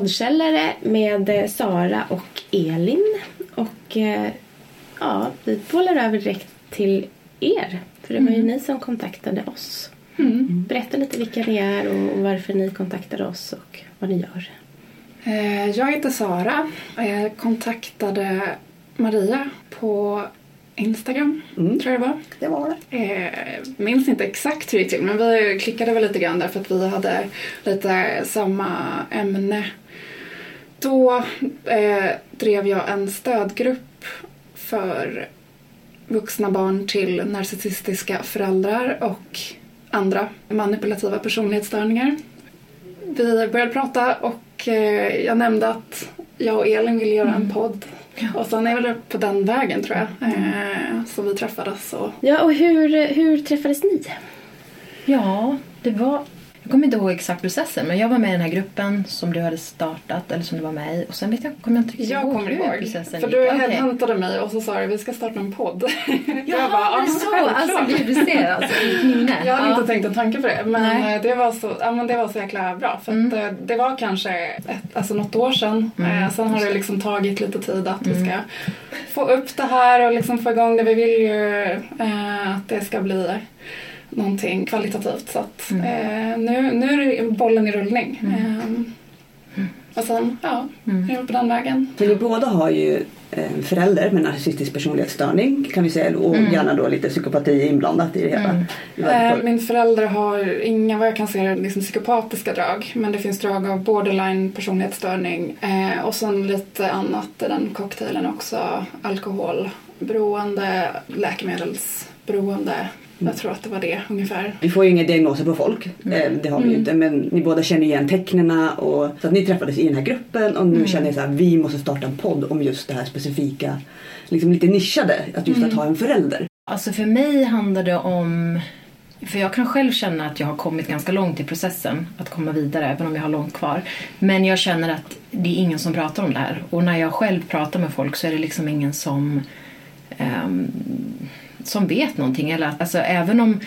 poddkällare med eh, Sara och Elin. Och eh, ja, vi bollar över direkt till er. För det var ju ni som kontaktade oss. Berätta lite vilka ni är och varför ni kontaktade oss och vad ni gör. Eh, Jag heter Sara. Jag kontaktade Maria på Instagram, tror jag det var. Det var det. Eh, minns inte exakt hur det gick till men vi klickade väl lite grann därför att vi hade lite samma ämne. Då eh, drev jag en stödgrupp för vuxna barn till narcissistiska föräldrar och andra manipulativa personlighetsstörningar. Vi började prata och eh, jag nämnde att jag och Elin ville göra en podd. Och sen är det på den vägen tror jag. Eh, så vi träffades och Ja, och hur, hur träffades ni? Ja, det var... Jag kommer inte ihåg exakt processen men jag var med i den här gruppen som du hade startat eller som du var med i och sen vet jag, kommer jag inte riktigt Jag kommer hur ihåg. processen För gick. du headhuntade mig och så sa du vi ska starta en podd. Jaha, jag bara, det men så? Alltså gud, du ser alltså ditt minne. Jag hade Ja. inte tänkt en tanke på det men Nej. eh, det var, så, ja, men det var så jäkla bra. För Mm. att, eh, det var kanske ett, alltså något år sedan. Eh, sen har det liksom tagit lite tid att vi Mm. ska få upp det här och liksom få igång det. Vi vill ju eh, att det ska bli någonting kvalitativt. Så att, Mm. eh, nu, nu är bollen i rullning. Eh, och sen, ja, Mm. är det på den vägen. För ni båda har ju en förälder med narcissistisk personlighetsstörning kan vi säga och Mm. gärna då lite psykopati inblandat i det hela. Mm. Eh, min förälder har inga, vad jag kan se, liksom psykopatiska drag. Men det finns drag av borderline personlighetsstörning. Eh, och sen lite annat i den cocktailen också. Alkoholberoende, läkemedelsberoende. Jag tror att det var det ungefär. Vi får ju inga diagnoser på folk, eh, det har vi ju Mm. inte. Men ni båda känner igen tecknena och så att ni träffades i den här gruppen och nu Mm. känner ni så här, vi måste starta en podd om just det här specifika, liksom lite nischade, att just att ha en förälder. Alltså för mig handlar det om... För jag kan själv känna att jag har kommit ganska långt i processen att komma vidare, även om jag har långt kvar. Men jag känner att det är ingen som pratar om det här. Och när jag själv pratar med folk så är det liksom ingen som, ehm, som vet någonting. Eller, att- alltså, även om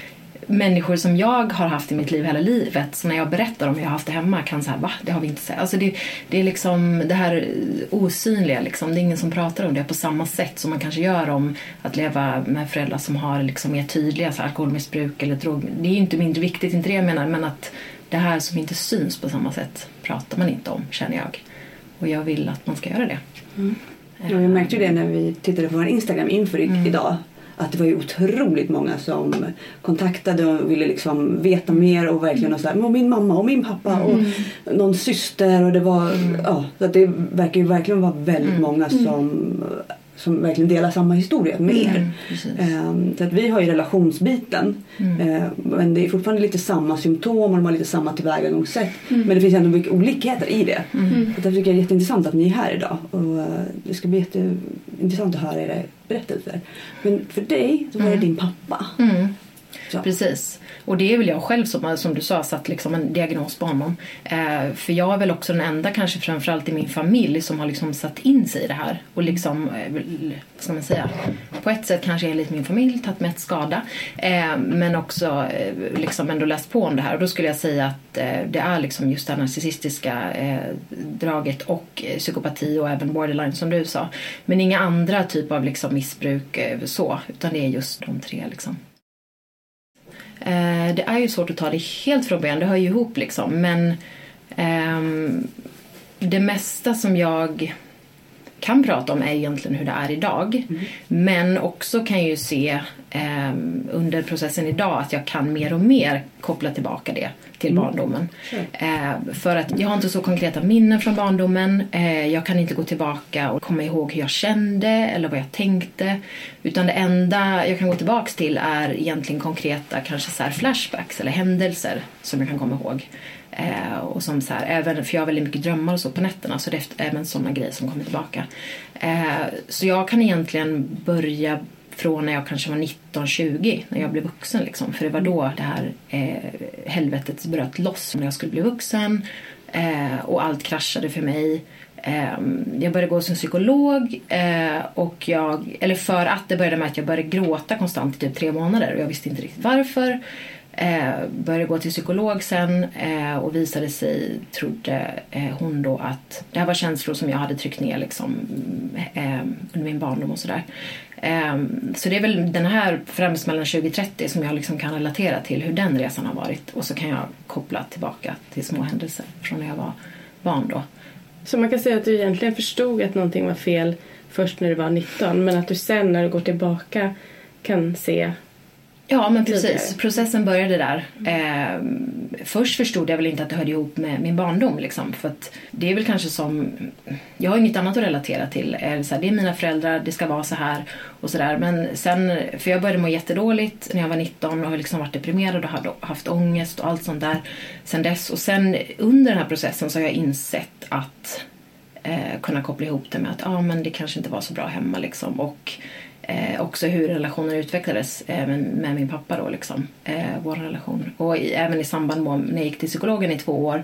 människor som jag har haft i mitt liv hela livet, så när jag berättar om hur jag har haft det hemma kan säga va? Det har vi inte sett. Alltså det, det är liksom det här osynliga liksom. Det är ingen som pratar om det på samma sätt som man kanske gör om att leva med föräldrar som har liksom mer tydliga så alkoholmissbruk eller drog. Det är ju inte mindre viktigt, inte det jag menar, men att det här som inte syns på samma sätt pratar man inte om, känner jag. Och jag vill att man ska göra det. Ja, vi märkte ju det när vi tittade på vår Instagram inför Mm. idag. Att det var ju otroligt många som kontaktade och ville liksom veta mer och verkligen och så här, "Men min mamma och min pappa och någon syster. Och det var, ja, så att det verkar ju verkligen vara väldigt många som, som verkligen delar samma historia med er. Mm, precis. Ehm, Så att vi har ju relationsbiten Mm. Ehm, men det är fortfarande lite samma symptom och de har lite samma tillvägagångssätt. Men det finns ändå mycket olikheter i det. Mm. Så därför tycker jag det är jätteintressant att ni är här idag. Och eh, det ska bli jätteintressant att höra era berättelser. Men för dig så var det Mm. din pappa. Mm. Precis. Och det är väl jag själv som, som du sa, satt liksom en diagnos på honom. Eh, för jag är väl också den enda, kanske framförallt i min familj, som har liksom satt in sig i det här. Och liksom, eh, vad ska man säga, på ett sätt kanske enligt min familj tagit med ett skada. Eh, men också eh, liksom ändå läst på om det här. Och då skulle jag säga att eh, det är liksom just det här narcissistiska eh, draget och eh, psykopati och även borderline som du sa. Men inga andra typer av liksom missbruk eh, så, utan det är just de tre liksom. Eh, det är ju svårt att ta det helt från början, det hör ju ihop liksom. Men eh, det mesta som jag kan prata om är egentligen hur det är idag. Men också kan jag ju se ehm, under processen idag att jag kan mer och mer koppla tillbaka det till barndomen. Eh, för att jag har inte så konkreta minnen från barndomen. Eh, jag kan inte gå tillbaka och komma ihåg hur jag kände eller vad jag tänkte. Utan det enda jag kan gå tillbaks till är egentligen konkreta kanske så flashbacks eller händelser som jag kan komma ihåg. Eh, och som så här, även, för jag har väldigt mycket drömmar och så på nätterna så det är även sådana grejer som kommer tillbaka. Eh, så jag kan egentligen börja från när jag kanske var 19-20 när jag blev vuxen liksom. För det var då det här eh, helvetet bröt loss när jag skulle bli vuxen. Eh, och allt kraschade för mig. Eh, jag började gå en psykolog eh, och jag, eller för att det började med att jag började gråta konstant i typ tre månader och jag visste inte riktigt varför. Eh, började gå till psykolog sen eh, och visade sig, trodde eh, hon då att det här var känslor som jag hade tryckt ner liksom, mm, eh, under min barndom och sådär. Eh, så det är väl den här främst mellan 2030 som jag liksom kan relatera till hur den resan har varit och så kan jag koppla tillbaka till små händelser från när jag var barn då. Så man kan säga att du egentligen förstod att någonting var fel först när du var 19 men att du sen när du går tillbaka kan se Ja, men precis. Processen började där. Eh, först förstod jag väl inte att det hörde ihop med min barndom. Liksom, för att det är väl kanske som... Jag har inget annat att relatera till. Eh, så här, det är mina föräldrar, det ska vara så här och sådär. Men sen, för jag började må jättedåligt när jag var 19 och har liksom varit deprimerad och hade haft ångest och allt sånt där sen dess. Och sen under den här processen så har jag insett att eh, kunna koppla ihop det med att ah, men det kanske inte var så bra hemma liksom. Och eh, också hur relationen utvecklades eh, med, med, min pappa då liksom. Eh, vår relation. Och i, även i samband med när jag gick till psykologen i två år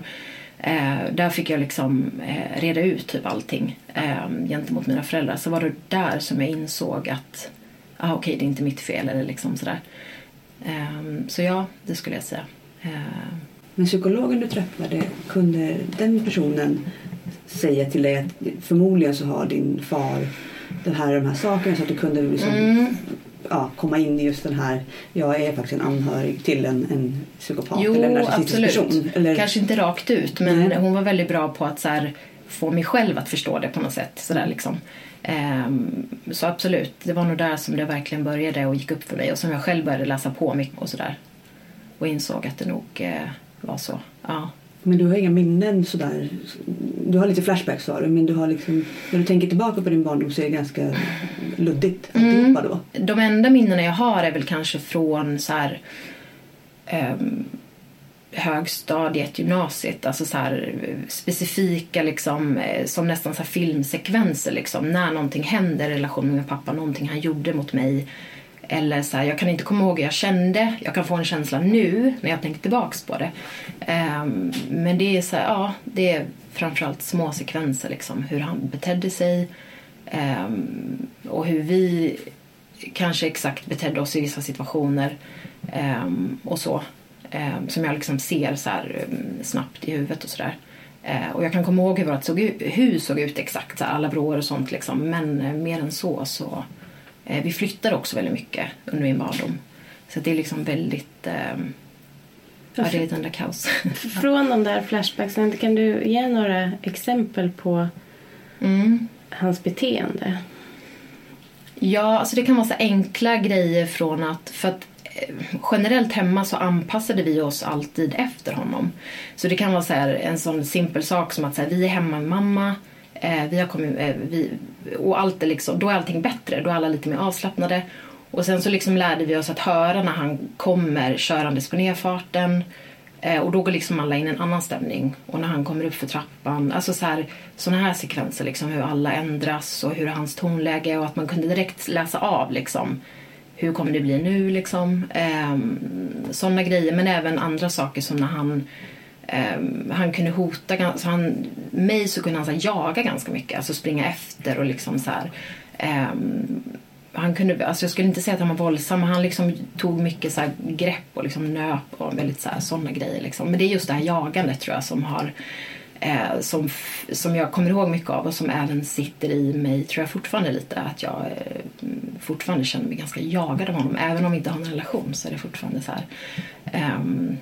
eh, där fick jag liksom eh, reda ut typ allting eh, gentemot mina föräldrar. Så var det där som jag insåg att ah, okej, okay, det är inte mitt fel eller liksom sådär. Eh, så ja, det skulle jag säga. Eh, Men psykologen du träffade, kunde den personen säga till dig att förmodligen så har din far det här, de här sakerna så att du kunde liksom, mm. ja, komma in i just den här, jag är faktiskt en anhörig till en, en psykopat jo, eller en absolut. person. Eller... Kanske inte rakt ut men Nej. hon var väldigt bra på att så här, få mig själv att förstå det på något sätt. Så, där, liksom. Um, så absolut, det var nog där som det verkligen började och gick upp för mig och som jag själv började läsa på mycket och sådär. Och insåg att det nog uh, var så. Ja. Men du har inga minnen sådär? Du har lite flashbacks sa du, men du har liksom, när du tänker tillbaka på din barndom så är det ganska luddigt mm. då? De enda minnena jag har är väl kanske från så här, um, högstadiet, gymnasiet. Alltså så här, specifika liksom, eh, som nästan så filmsekvenser. Liksom, när någonting händer i relation med pappa, någonting han gjorde mot mig eller så här, jag kan inte komma ihåg hur jag kände. Jag kan få en känsla nu när jag tänker tillbaks på det. Um, men det är så här, ja, det är framförallt små sekvenser liksom. Hur han betedde sig. Um, och hur vi kanske exakt betedde oss i vissa situationer. Um, och så. som jag liksom ser så här, mm, snabbt i huvudet och sådär. Uh, eh, och jag kan komma ihåg hur vårt såg ut, hus såg ut exakt, så här, alla vrår och sånt liksom. Men uh, mer än så så vi flyttade också väldigt mycket under min barndom. Så det är liksom väldigt... Eh, ja, det är ett enda kaos. Från de där flashbacksen, kan du ge några exempel på mm. hans beteende? Ja, alltså det kan vara så enkla grejer från att... För att eh, generellt hemma så anpassade vi oss alltid efter honom. Så det kan vara så här, en sån simpel sak som att så här, vi är hemma med mamma Eh, Eh, vi har kommit, eh, vi, och allt är liksom, då är allting bättre, då är alla lite mer avslappnade. Och sen så liksom lärde vi oss att höra när han kommer körandes på nedfarten. Eh, och då går liksom alla in i en annan stämning. Och när han kommer upp för trappan. Alltså så här, såna här sekvenser, liksom, hur alla ändras och hur hans tonläge och att man kunde direkt läsa av liksom. Hur kommer det bli nu liksom? Eh, sådana grejer, men även andra saker som när han Um, han kunde hota, så han, mig så kunde han så här, jaga ganska mycket, alltså springa efter och liksom så här, um, han kunde, alltså jag skulle inte säga att han var våldsam men han liksom tog mycket så grepp och liksom nöp och väldigt så sådana grejer. Liksom. Men det är just det här jagandet tror jag som har eh, som, som jag kommer ihåg mycket av och som även sitter i mig tror jag fortfarande lite att jag eh, fortfarande känner mig ganska jagad av honom. Även om vi inte har en relation så är det fortfarande så här um,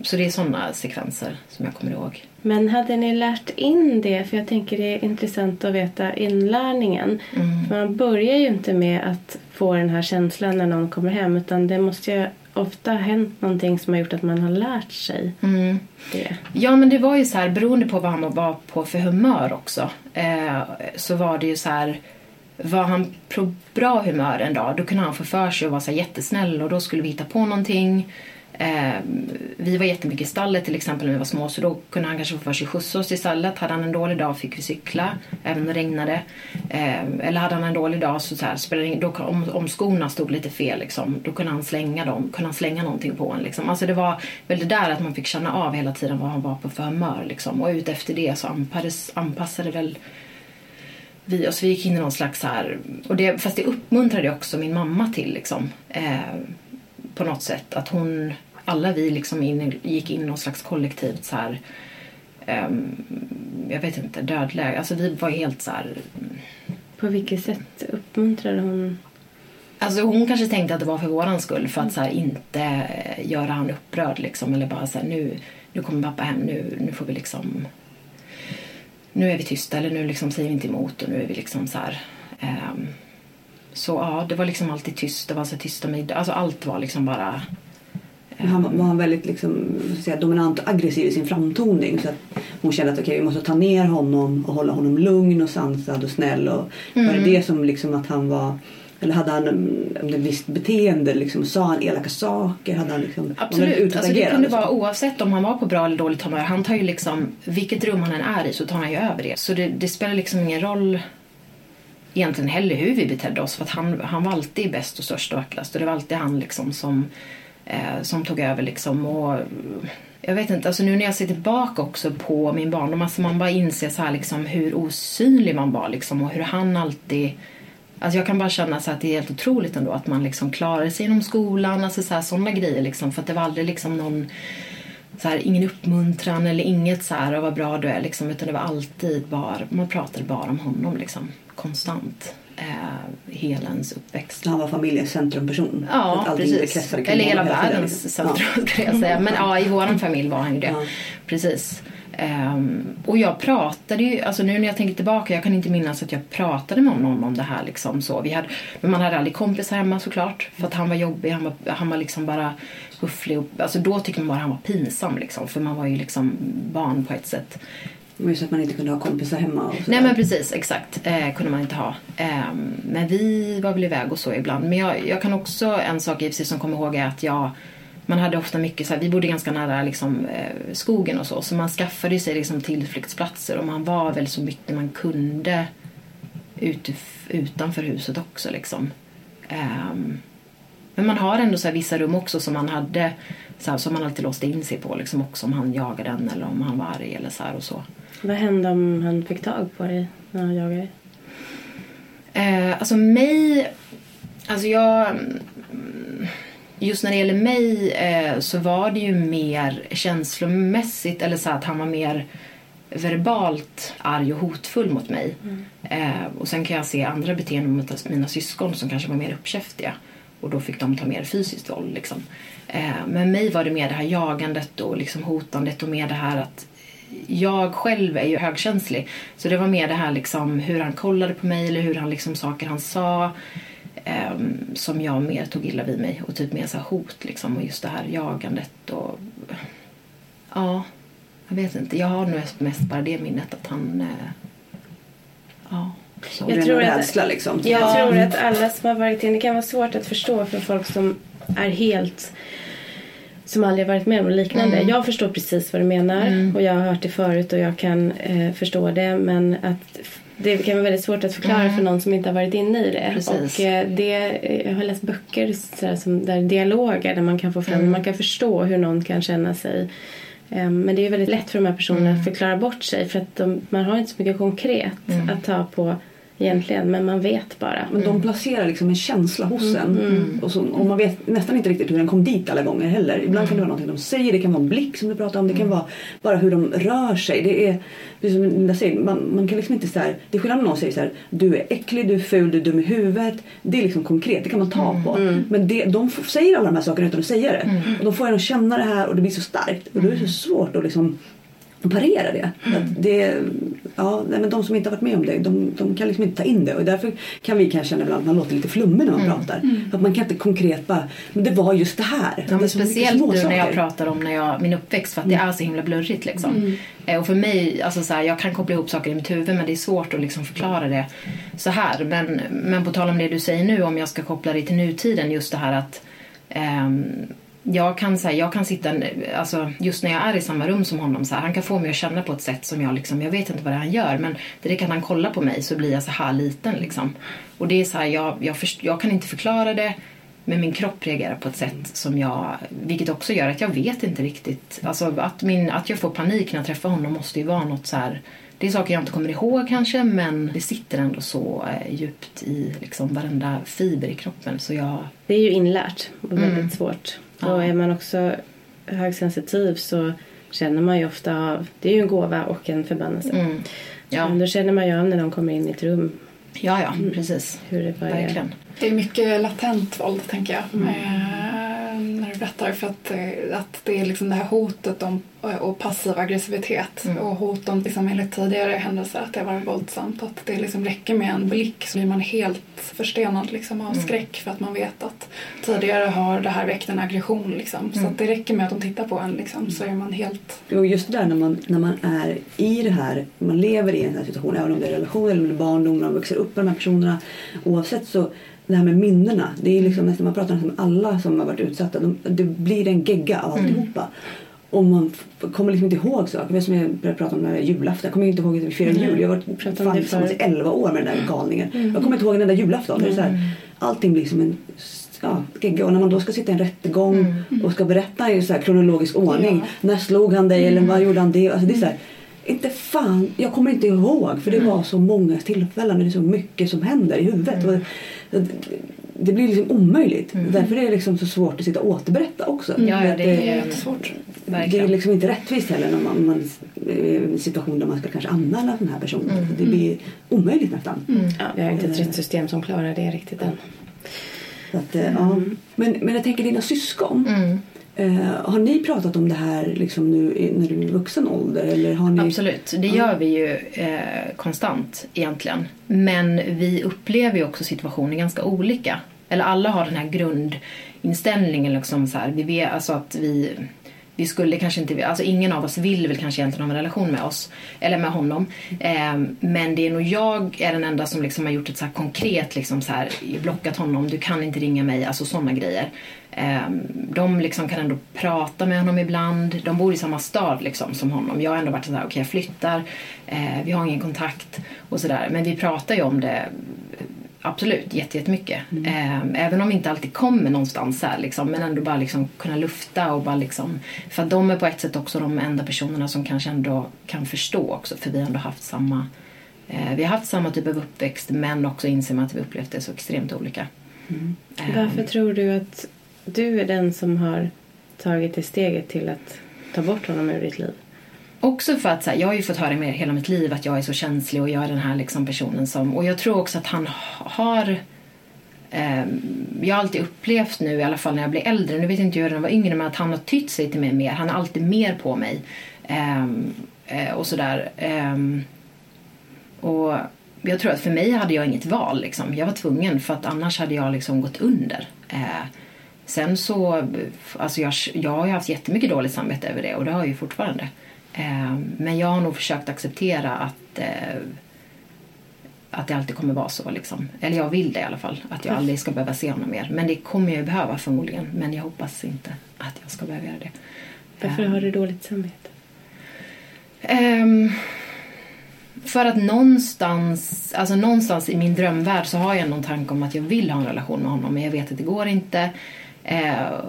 så det är sådana sekvenser som jag kommer ihåg. Men hade ni lärt in det? För jag tänker det är intressant att veta inlärningen. Mm. Man börjar ju inte med att få den här känslan när någon kommer hem utan det måste ju ofta ha hänt någonting som har gjort att man har lärt sig mm. det. Ja men det var ju så här beroende på vad han var på för humör också. Eh, så var det ju så här var han på bra humör en dag då kunde han få för sig att vara så jättesnäll och då skulle vi hitta på någonting. Eh, vi var jättemycket i stallet till exempel när vi var små så då kunde han kanske få för sig skjutsa oss i stallet. Hade han en dålig dag fick vi cykla även om det regnade. Eh, eller hade han en dålig dag så, så här, spelade då, om, om skorna stod lite fel liksom, då kunde han slänga dem, kunde han slänga någonting på en. Liksom. Alltså det var väl det där att man fick känna av hela tiden vad han var på för humör. Liksom. Och ut efter det så anpassade, anpassade väl vi oss. Vi gick in i någon slags här, och det, fast det uppmuntrade också min mamma till liksom. Eh, på något sätt. Att hon alla vi liksom in, gick in i någon slags kollektivt så här, ehm, jag vet inte, dödläge. Alltså vi var helt så här, På vilket sätt uppmuntrade hon? Alltså hon kanske tänkte att det var för våran skull för att så här, inte eh, göra han upprörd liksom eller bara så här, nu, nu kommer pappa hem, nu, nu får vi liksom nu är vi tysta eller nu liksom säger vi inte emot och nu är vi liksom så här ehm, så ja, det var liksom alltid tyst, det var så tysta middag, alltså allt var liksom bara Men Han var- han väldigt liksom, säga, dominant och aggressiv i sin framtoning. Så att hon kände att okej, vi måste ta ner honom och hålla honom lugn och sansad och snäll. Och Var det det som liksom att han var eller hade han mm, ett visst beteende? Liksom, sa han elaka saker? Hade han liksom, Absolut. Alltså det kunde vara oavsett om han var på bra eller dåligt humör. Han tar ju liksom, vilket rum han än är i så tar han ju över det. Så det, det spelar liksom ingen roll egentligen heller hur vi betedde oss. För att han, han var alltid bäst och störst och vackrast. Och det var alltid han liksom som, eh, som tog över liksom. Och, eh, jag vet inte, alltså nu när jag ser tillbaka också på min barndom, alltså man bara inser så här liksom hur osynlig man var liksom och hur han alltid Alltså jag kan bara känna så att det är helt otroligt ändå att man liksom klarade sig inom skolan, alltså så här, sådana grejer liksom. För att det var aldrig liksom någon, så här, ingen uppmuntran eller inget så här, vad bra du är liksom. Utan det var alltid bara, man pratade bara om honom liksom. Konstant. Eh, hela ens uppväxt. Han var familjens centrumperson. Ja, precis. Eller hela världens centrum skulle jag säga. Men ja, i våran familj var han ju det. Ja. Precis. Ehm, och jag pratade ju, alltså nu när jag tänker tillbaka, jag kan inte minnas att jag pratade med honom om det här liksom så. Vi hade, men man hade aldrig kompisar hemma såklart. För att han var jobbig, han var, han var liksom bara hufflig. Och, alltså då tyckte man bara han var pinsam liksom. För man var ju liksom barn på ett sätt. Det var ju så att man inte kunde ha kompisar hemma. Och Nej men precis, exakt. Eh, kunde man inte ha. Eh, men vi var väl iväg och så ibland. Men jag, jag kan också, en sak i och för sig som kommer ihåg är att jag man hade ofta mycket så här, vi bodde ganska nära liksom, eh, skogen och så. Så man skaffade sig liksom tillflyktsplatser och man var väl så mycket man kunde ut, utanför huset också liksom. Um, men man har ändå så här vissa rum också som man hade så här, som man alltid låste in sig på liksom också om han jagade en eller om han var arg eller så här och så. Vad hände om han fick tag på dig när han jagade dig? Eh, alltså mig... Alltså jag... mm, Just när det gäller mig eh, så var det ju mer känslomässigt eller så att han var mer verbalt arg och hotfull mot mig. Eh, och sen kan jag se andra beteenden mot mina syskon som kanske var mer uppkäftiga. Och då fick de ta mer fysiskt våld. Liksom. Eh, men mig var det mer det här jagandet och liksom hotandet och mer det här att jag själv är ju högkänslig. Så det var mer det här liksom hur han kollade på mig eller hur han liksom saker han sa. ehm, som jag mer tog illa vid mig och typ mer så hot liksom och just det här jagandet och ja, jag vet inte. Jag har nog mest bara det minnet att han eh, ja. Så. Jag tror att- rädsla liksom. Jag Ja. tror att alla som har varit in, det kan vara svårt att förstå för folk som är helt som aldrig varit med om något liknande. Mm. Jag förstår precis vad du menar och jag har hört det förut och jag kan eh, förstå det men att det kan vara väldigt svårt att förklara Mm. för någon som inte har varit inne i det. Precis. Och eh, det, eh, jag har läst böcker sådär, som, där dialoger där man kan få fram, Mm. man kan förstå hur någon kan känna sig. Eh, Men det är väldigt lätt för de här personerna Mm. att förklara bort sig för att de, man har inte så mycket konkret Mm. att ta på egentligen men man vet bara. Men de placerar liksom en känsla hos en. Och, så, och man vet nästan inte riktigt hur den kom dit alla gånger heller. Ibland kan det vara någonting de säger, det kan vara en blick som du pratar om, det kan vara bara hur de rör sig. Det är, som Linda säger, man, man kan liksom inte så här, det är skillnad om någon säger så här, du är äcklig, du är ful, du är dum i huvudet. Det är liksom konkret, det kan man ta på. Men det, de säger alla de här sakerna utan att säga det. Och de får en att känna det här och det blir så starkt. Och då är det så svårt att liksom parera det. Att det ja, nej, men de som inte har varit med om det de, de kan liksom inte ta in det och därför kan vi kanske känna ibland att man låter lite flummig när man pratar. Att man kan inte konkret bara, men det var just det här. Ja, det speciellt nu när jag pratar om när jag, min uppväxt för att det är så himla blurrigt. Liksom. Eh, Och för mig, alltså så här, jag kan koppla ihop saker i mitt huvud men det är svårt att liksom förklara det så här. Men, men på tal om det du säger nu, om jag ska koppla det till nutiden, just det här att ehm, jag kan, så här, jag kan sitta, alltså, just när jag är i samma rum som honom, så här, han kan få mig att känna på ett sätt som jag liksom, jag vet inte vad det är han gör men direkt kan han kolla på mig så blir jag så här liten liksom. Och det är så här, jag, jag, först, jag kan inte förklara det men min kropp reagerar på ett sätt som jag, vilket också gör att jag vet inte riktigt, alltså att, min, att jag får panik när jag träffar honom måste ju vara något så här det är saker jag inte kommer ihåg kanske men det sitter ändå så eh, djupt i liksom varenda fiber i kroppen så jag Det är ju inlärt och väldigt Mm. svårt. Ja. Och är man också högsensitiv så känner man ju ofta av, det är ju en gåva och en förbannelse. Mm. Ja. Men då känner man ju av när de kommer in i ett rum ja, ja, precis. hur det bara är. Verkligen. Det är mycket latent våld, tänker jag, eh, när du berättar. För att, eh, att det är liksom det här hotet om, och passiv aggressivitet och hot om, liksom, enligt tidigare händelser, att det var våldsamt. Att det liksom räcker med en blick så blir man helt förstenad liksom, av skräck för att man vet att tidigare har det här väckt en aggression. Liksom. Så att det räcker med att de tittar på en liksom, så är man helt... Och just det där när man, när man är i det här, man lever i en här situation, även om det är relation eller barndom, när man växer upp med de här personerna. Oavsett så, det här med minnena, det är liksom nästan, man pratar med alla som har varit utsatta, de, det blir en gegga av alltihopa. Och man kommer liksom inte ihåg saker. Som jag började prata om med julafton. Jag kommer inte ihåg att vi firade jul. Jag har varit om fan tillsammans i förut. 11 år med den där galningen. Jag kommer inte ihåg en enda julafton. Det är så här, allting blir som en ja, gegga. Och när man då ska sitta i en rättegång och ska berätta i så här kronologisk ordning. När slog han dig eller vad gjorde han det? Alltså det är så här, inte fan, jag kommer inte ihåg för det var så många tillfällen och det är så mycket som händer i huvudet. Och det, det blir liksom omöjligt. Därför är det liksom så svårt att sitta och återberätta också. Ja, För ja, att det är jättesvårt. det är liksom inte rättvist heller när man, man är i en situation där man ska kanske anmäla den här personen. Det blir omöjligt nästan. Ja, vi har inte ett rättssystem som klarar det riktigt än. Att, eh, ja. men, men jag tänker dina syskon. Eh, har ni pratat om det här liksom nu när du är vuxen ålder? Eller har ni... Absolut, det gör vi ju eh, konstant egentligen. Men vi upplever ju också situationer ganska olika. Eller alla har den här grundinställningen liksom så här, vi vet alltså att vi vi skulle kanske inte, alltså ingen av oss vill väl kanske egentligen ha en relation med oss, eller med honom. Eh, men det är nog jag är den enda som liksom har gjort ett så konkret, liksom så här, blockat honom, du kan inte ringa mig, alltså sådana grejer. Eh, de liksom kan ändå prata med honom ibland, de bor i samma stad liksom som honom. Jag har ändå varit så här, okej jag flyttar, eh, vi har ingen kontakt och sådär. Men vi pratar ju om det Absolut, jätte- jättemycket. Eh, även om vi inte alltid kommer någonstans här, liksom, men ändå bara liksom kunna lufta och bara liksom... För att de är på ett sätt också de enda personerna som kanske ändå kan förstå också, för vi har ändå haft samma... Eh, vi har haft samma typ av uppväxt, men också inser man att vi upplevt det så extremt olika. Eh, Varför tror du att du är den som har tagit det steget till att ta bort honom ur ditt liv? Också för att så här, jag har ju fått höra med hela mitt liv att jag är så känslig och jag är den här liksom personen som... Och jag tror också att han har... Eh, jag har alltid upplevt nu, i alla fall när jag blir äldre, nu vet inte hur jag var yngre, men att han har tytt sig till mig mer. Han är alltid mer på mig. Ehm, eh, och sådär. Eh, och jag tror att för mig hade jag inget val. Liksom. Jag var tvungen för att annars hade jag liksom gått under. Eh, sen så, alltså jag, jag har ju haft jättemycket dåligt samvete över det och det har jag ju fortfarande. Eh, men jag har nog försökt acceptera att, eh, att det alltid kommer vara så. Liksom. Eller jag vill det i alla fall. Att jag aldrig ska behöva se honom mer. Men det kommer jag ju behöva förmodligen. Men jag hoppas inte att jag ska behöva göra det. Varför Eh, har du dåligt samvete? Ehm, för att någonstans, alltså någonstans i min drömvärld så har jag någon tanke om att jag vill ha en relation med honom men jag vet att det går inte. Eh,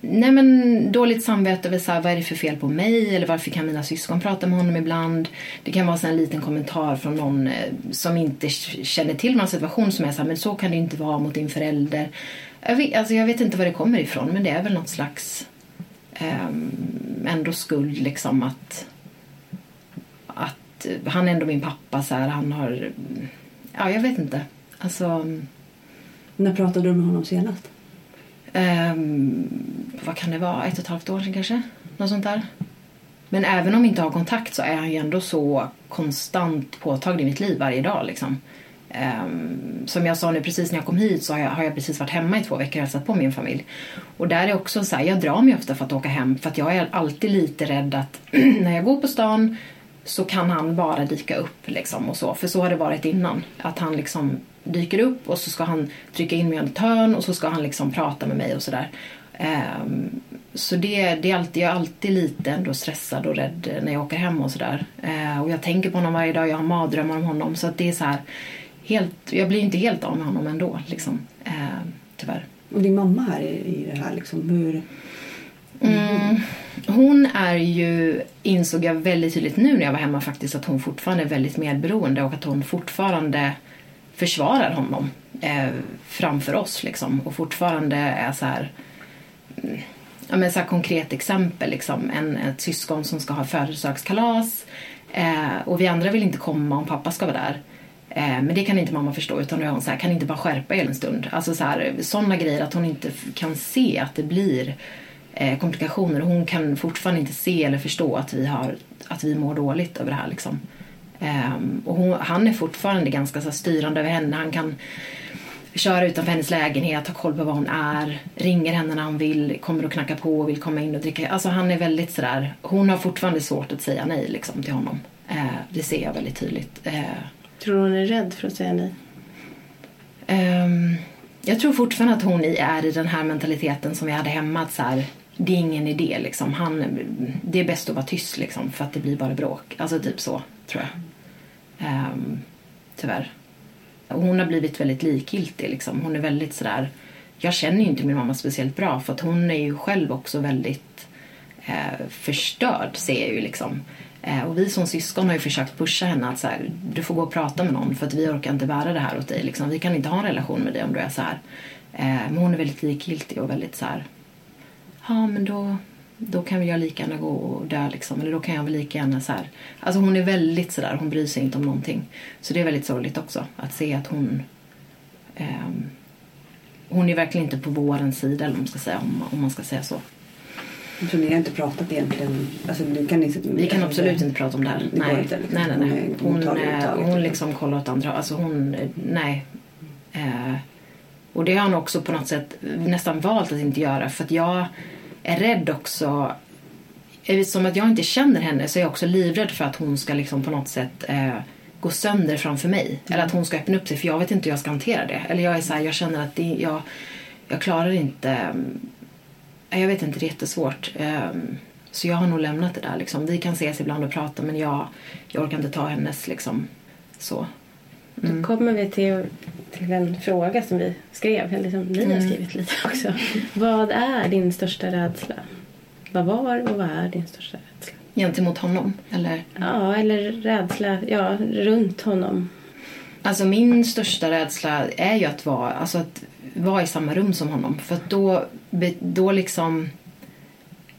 nej men dåligt samvete över så här, vad är det för fel på mig eller varför kan mina syskon prata med honom ibland. Det kan vara så en liten kommentar från någon eh, som inte känner till någon situation som är så här, men så kan det ju inte vara mot din förälder. Jag vet, alltså jag vet inte var det kommer ifrån men det är väl något slags eh, ändå skuld liksom att att eh, han är ändå min pappa så här, han har ja jag vet inte alltså mm. När pratade du med honom senast? Um, vad kan det vara, ett och ett halvt år sedan kanske något sånt där men även om vi inte har kontakt så är han ju ändå så konstant påtaglig i mitt liv varje dag liksom Um, som jag sa nu precis när jag kom hit så har jag, har jag precis varit hemma i två veckor och hälsat på min familj. Och där är också så här, jag drar mig ofta för att åka hem för att jag är alltid lite rädd att när jag går på stan så kan han bara dyka upp liksom och så. För så har det varit innan. Att han liksom dyker upp och så ska han trycka in mig ett hörn och så ska han liksom prata med mig och sådär. Ehm, så det, det är alltid, jag är alltid lite ändå stressad och rädd när jag åker hem och sådär. Eh, och jag tänker på honom varje dag, jag har mardrömmar om honom. Så att det är så här, helt, jag blir inte helt av med honom ändå liksom. Eh, tyvärr. Och din mamma här i, i det här liksom, hur... Mm. Hon är ju, insåg jag väldigt tydligt nu när jag var hemma faktiskt, att hon fortfarande är väldigt medberoende och att hon fortfarande försvarar honom eh, framför oss liksom. Och fortfarande är så här... ja, men så här konkret exempel. Liksom. En, ett syskon som ska ha födelsedagskalas eh, och vi andra vill inte komma om pappa ska vara där. Eh, men det kan inte mamma förstå utan då är hon så här, kan inte bara skärpa er en stund. Alltså så här, sådana grejer att hon inte kan se att det blir eh, komplikationer. Hon kan fortfarande inte se eller förstå att vi, har, att vi mår dåligt över det här. Liksom. Um, och hon, han är fortfarande ganska så styrande över henne. Han kan köra utanför hennes lägenhet, ha koll på var hon är, ringer henne när han vill, kommer och knackar på och vill komma in och dricka. Alltså han är väldigt sådär, hon har fortfarande svårt att säga nej liksom till honom. Uh, det ser jag väldigt tydligt. Uh, tror du hon är rädd för att säga nej? Um, jag tror fortfarande att hon är i den här mentaliteten som vi hade hemma. Att så här, det är ingen idé. Liksom. Han, det är bäst att vara tyst liksom, för att det blir bara bråk. Alltså typ så, tror jag. Um, tyvärr. Och hon har blivit väldigt likgiltig. Liksom. Hon är väldigt sådär... Jag känner ju inte min mamma speciellt bra för att hon är ju själv också väldigt eh, förstörd ser jag ju liksom. Eh, och vi som syskon har ju försökt pusha henne att så här, du får gå och prata med någon för att vi orkar inte bära det här åt dig. Liksom. Vi kan inte ha en relation med dig om du är så här. Eh, men hon är väldigt likgiltig och väldigt så här, ja men då, då kan väl jag lika gärna gå och dö liksom. Eller då kan jag väl lika gärna så här. Alltså hon är väldigt sådär, hon bryr sig inte om någonting. Så det är väldigt sorgligt också att se att hon eh, hon är verkligen inte på vårens sida eller om man ska säga, om, om man ska säga så. Så ni har inte pratat egentligen? Alltså, kan ni, vi kan absolut inte prata om det här. Det nej. Inte, liksom. nej, nej, nej. Hon, hon, hon, hon liksom kollar åt andra. Alltså hon, nej. Eh, och det har han också på något sätt nästan valt att inte göra för att jag är rädd också som att jag inte känner henne så är jag också livrädd för att hon ska liksom på något sätt eh, gå sönder framför mig. Mm. Eller att hon ska öppna upp sig för jag vet inte hur jag ska hantera det. Eller jag är så här, jag känner att det, jag, jag klarar inte jag vet inte, det är jättesvårt. Um, så jag har nog lämnat det där. Liksom. Vi kan ses ibland och prata men jag, jag orkar inte ta hennes liksom, så. Mm. Då kommer vi till, till en fråga som vi skrev, eller som ni mm. har skrivit lite också. vad är din största rädsla? Vad var och vad är din största rädsla? Gentemot honom? Eller? Ja, eller rädsla ja, runt honom. Alltså min största rädsla är ju att vara, alltså att vara i samma rum som honom. För att då, då liksom...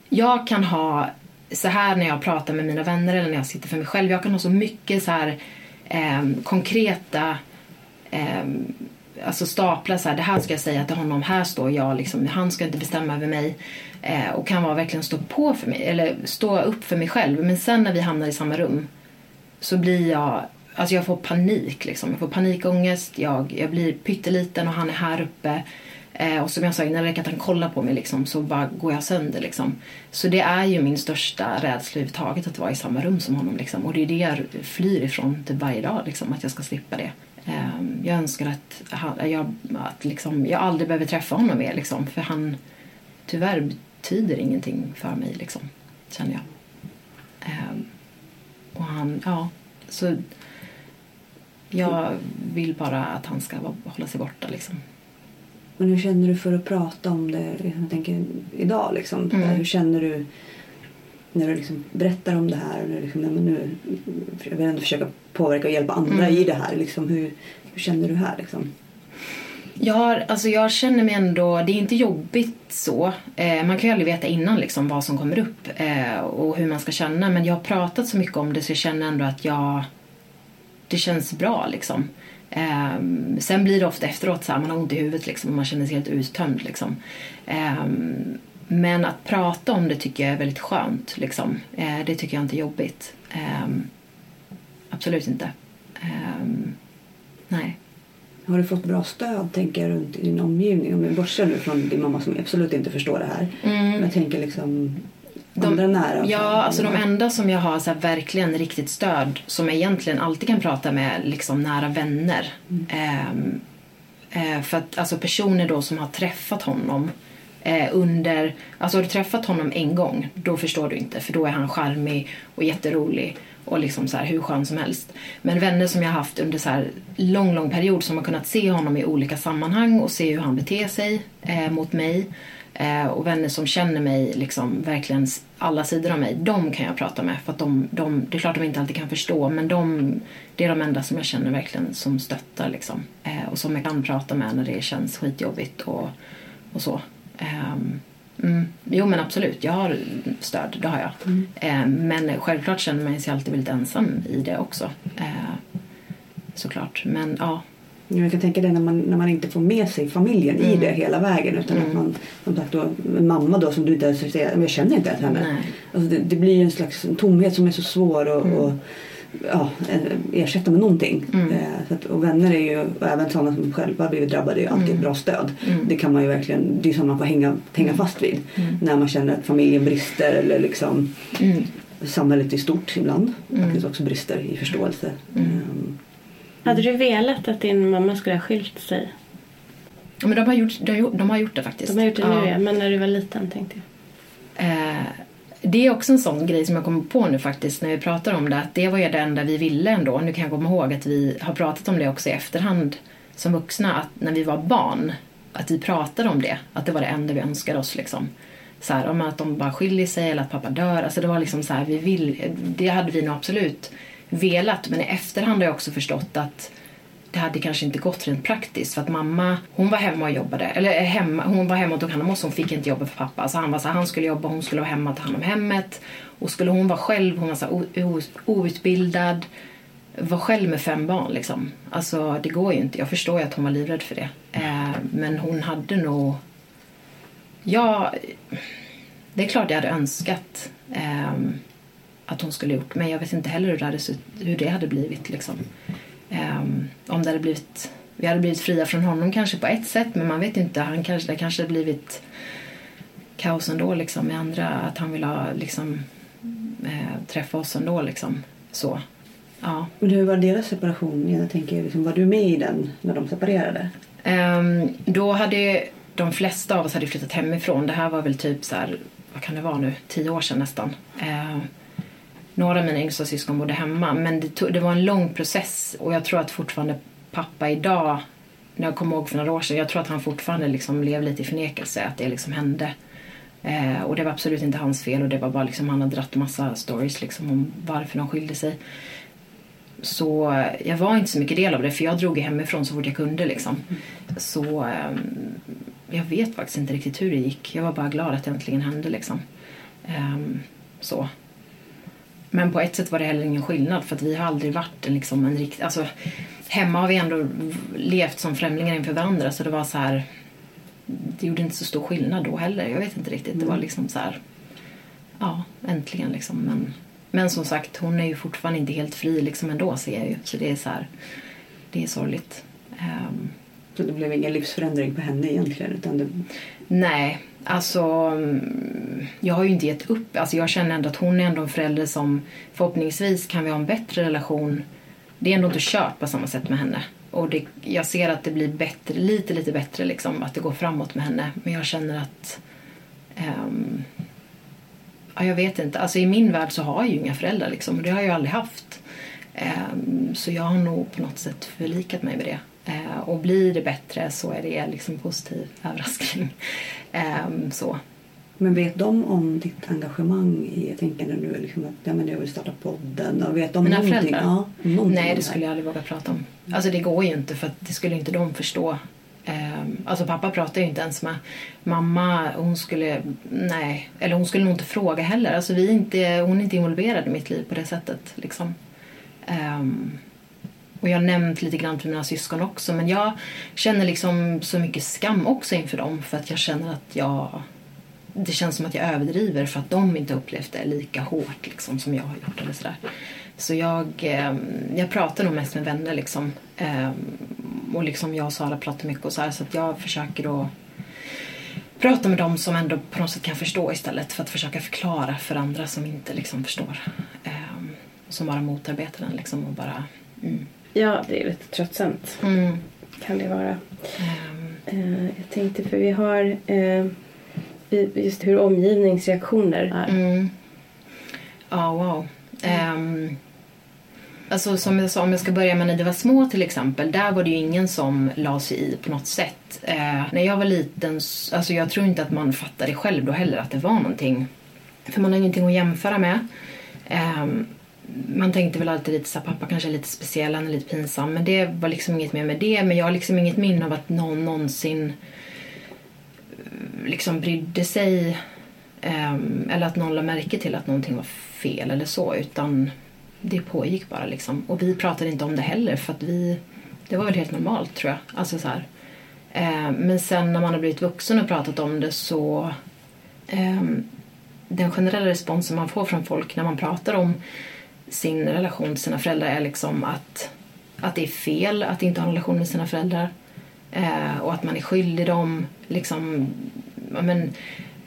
Jag kan ha, så här när jag pratar med mina vänner eller när jag sitter för mig själv, jag kan ha så mycket så här eh, konkreta eh, alltså stapla så här, det här ska jag säga till honom, här står jag, liksom, han ska inte bestämma över mig. Eh, och kan vara verkligen stå på för mig, eller stå upp för mig själv. Men sen när vi hamnar i samma rum så blir jag Alltså jag får panik liksom. Jag får panikångest, jag, jag blir pytteliten och han är här uppe. Eh, och som jag sa innan, det att han kollar på mig liksom, så bara går jag sönder. Liksom. Så det är ju min största rädsla överhuvudtaget att vara i samma rum som honom. Liksom. Och det är det jag flyr ifrån typ varje dag, liksom, att jag ska slippa det. Eh, jag önskar att, han, jag, att liksom, jag aldrig behöver träffa honom mer, liksom, för han tyvärr betyder ingenting för mig, liksom, känner jag. Eh, och han, ja, så jag vill bara att han ska hålla sig borta. Liksom. Men hur känner du för att prata om det jag tänker, idag? Liksom? Mm. Hur känner du när du liksom berättar om det här? Och liksom, men nu, jag vill ändå försöka påverka och hjälpa andra mm. i det här. Liksom, hur, hur känner du här? Liksom? Jag, har, alltså jag känner mig ändå, det är inte jobbigt så. Eh, man kan ju aldrig veta innan liksom vad som kommer upp eh, och hur man ska känna. Men jag har pratat så mycket om det så jag känner ändå att jag det känns bra liksom. Um, sen blir det ofta efteråt så här, man har ont i huvudet liksom, och man känner sig helt uttömd. Liksom. Um, men att prata om det tycker jag är väldigt skönt. Liksom. Uh, det tycker jag inte är jobbigt. Um, absolut inte. nej. Har du fått bra stöd tänker jag, runt i din omgivning? Om vi bortser nu från din mamma som absolut inte förstår det här. Mm. Men jag tänker liksom de, nära? Ja, alltså de enda som jag har så här, verkligen riktigt stöd som jag egentligen alltid kan prata med liksom nära vänner. Mm. Eh, eh, för att alltså personer då som har träffat honom eh, under, alltså har du träffat honom en gång då förstår du inte för då är han charmig och jätterolig och liksom så här, hur skön som helst. Men vänner som jag har haft under så här lång, lång period som har kunnat se honom i olika sammanhang och se hur han beter sig eh, mot mig Eh, och vänner som känner mig, liksom, verkligen alla sidor av mig, de kan jag prata med. För de, de, det är klart de inte alltid kan förstå, men de, det är de enda som jag känner verkligen som stöttar. Liksom. Eh, och som jag kan prata med när det känns skitjobbigt och, och så. Eh, Mm. Jo men absolut, jag har stöd, det har jag. Mm. Eh, men självklart känner man sig alltid väldigt ensam i det också. Eh, såklart, men ja. Jag kan tänka det när man, när man inte får med sig familjen i Mm. det hela vägen utan att man, som sagt då, en mamma då som du inte ens säger, jag känner inte ens henne. Alltså det, det blir en slags tomhet som är så svår att och, ja, ersätta med någonting. Mm. Eh, så att, och vänner är ju, och även sådana som själva blivit drabbade, är ju alltid ett bra stöd. Mm. Det kan man ju verkligen, det är som man får hänga, hänga fast vid. När man känner att familjen brister eller liksom Mm. samhället i stort ibland Mm. faktiskt också brister i förståelse. Ehm, Hade du velat att din mamma skulle ha skilt sig? Men de har, gjort, de, har gjort, det faktiskt. De har gjort det nu ja, men när du var liten tänkte jag. Eh, det är också en sån grej som jag kommer på nu faktiskt när vi pratar om det. Att det var ju det enda vi ville ändå. Nu kan jag komma ihåg att vi har pratat om det också i efterhand som vuxna. Att när vi var barn, att vi pratade om det. Att det var det enda vi önskade oss liksom. Så här, om att de bara skiljer sig eller att pappa dör. Alltså det var liksom så här, vi vill, det hade vi nog absolut velat. Men i efterhand har jag också förstått att det hade kanske inte gått rent praktiskt för att mamma hon var hemma och jobbade. Eller eh, hemma, hon var hemma och tog hand om oss. Hon fick inte jobba för pappa. Så han var så han skulle jobba hon skulle vara hemma och ta hand om hemmet. Och skulle hon vara själv, hon var så outbildad. Var själv med fem barn liksom. Alltså det går ju inte. Jag förstår ju att hon var livrädd för det. Eh, men hon hade nog... Ja, det är klart jag hade önskat ehm, att hon skulle gjort men jag vet inte heller hur det hade, hur det hade blivit. Liksom. Ehm, om det hade blivit, vi hade blivit fria från honom kanske på ett sätt men man vet inte. Han kanske, det kanske hade blivit kaos ändå liksom, med andra. Att han ville ha, liksom, eh, träffa oss ändå. Liksom. Så. Ja. Men hur var deras separation? Jag tänker, liksom, var du med i den när de separerade? Ehm, då hade de flesta av oss hade flyttat hemifrån. Det här var väl typ så här, vad kan det vara nu, tio år sedan nästan. Ehm, några av mina yngsta syskon bodde hemma men det, tog, det var en lång process och jag tror att fortfarande pappa idag, när jag kommer ihåg för några år sedan, jag tror att han fortfarande liksom lever lite i förnekelse att det liksom hände. Eh, och det var absolut inte hans fel och det var bara liksom, han hade dratt massa stories liksom om varför de skilde sig. Så eh, jag var inte så mycket del av det för jag drog hemifrån så fort jag kunde liksom. Så eh, jag vet faktiskt inte riktigt hur det gick. Jag var bara glad att det äntligen hände liksom. Eh, så. Men på ett sätt var det heller ingen skillnad för att vi har aldrig varit en, liksom, en riktig... Alltså, hemma har vi ändå levt som främlingar inför varandra så det var så här... Det gjorde inte så stor skillnad då heller. Jag vet inte riktigt. Det var liksom så här... Ja, äntligen liksom. Men, men som sagt, hon är ju fortfarande inte helt fri liksom ändå ser jag ju. Så det är så här... Det är sorgligt. Ehm, Så det blev ingen livsförändring på henne egentligen? Utan det, Nej, alltså mm, jag har ju inte gett upp. Alltså jag känner ändå att hon är ändå en förälder som förhoppningsvis kan vi ha en bättre relation. Det är ändå inte kört på samma sätt med henne. Och det, jag ser att det blir bättre, lite, lite bättre liksom, att det går framåt med henne. Men jag känner att Um, ja, jag vet inte. Alltså i min värld så har jag ju inga föräldrar liksom. Och det har jag ju aldrig haft. Um, så jag har nog på något sätt förlikat mig med det. Eh, och blir det bättre så är det liksom positiv överraskning. Ehm, så. men vet de om ditt engagemang i, tänker nu liksom att ja, men jag vill starta podden och vet de Mina någonting? föräldrar? Ja, någonting Nej, det skulle jag aldrig våga prata om. Alltså det går ju inte för att det skulle inte de förstå. Ehm, alltså pappa pratar ju inte ens med mamma. Hon skulle, nej, eller hon skulle nog inte fråga heller. Alltså vi inte, hon är inte involverad i mitt liv på det sättet. Liksom. Ehm, och jag har nämnt lite grann för mina syskon också. Men jag känner liksom så mycket skam också inför dem. För att jag känner att jag... Det känns som att jag överdriver för att de inte upplevt det lika hårt liksom, som jag har gjort. Eller sådär. Så jag, eh, jag pratar nog mest med vänner. Liksom. Eh, och liksom jag och Sara pratar mycket och så här, Så att jag försöker att prata med dem som ändå på något sätt kan förstå istället för att försöka förklara för andra som inte liksom förstår. Eh, som bara motarbetar den liksom och bara... Mm. Ja, det är lite tröttsamt Mm. kan det vara. Ehm, Eh, jag tänkte för vi har eh, just hur omgivningsreaktioner är. Mm. Ja, wow. Ehm, alltså som jag sa, om jag ska börja med när det var små till exempel. Där var det ju ingen som la sig i på något sätt. Eh, när jag var liten, alltså jag tror inte att man fattade själv då heller att det var någonting. För man har ingenting att jämföra med. Ehm, man tänkte väl alltid lite så här, pappa kanske är lite speciell, han är lite pinsam. Men det var liksom inget mer med det. Men jag har liksom inget minne av att någon någonsin eh, liksom brydde sig ehm, eller att någon lade märke till att någonting var fel eller så utan det pågick bara liksom. Och vi pratade inte om det heller för att vi, det var väl helt normalt tror jag. Alltså så här. Ehm, men sen när man har blivit vuxen och pratat om det så ehm, den generella responsen man får från folk när man pratar om sin relation till sina föräldrar är liksom att, att det är fel att inte ha en relation med sina föräldrar. Eh, och att man är skyldig dem liksom, men,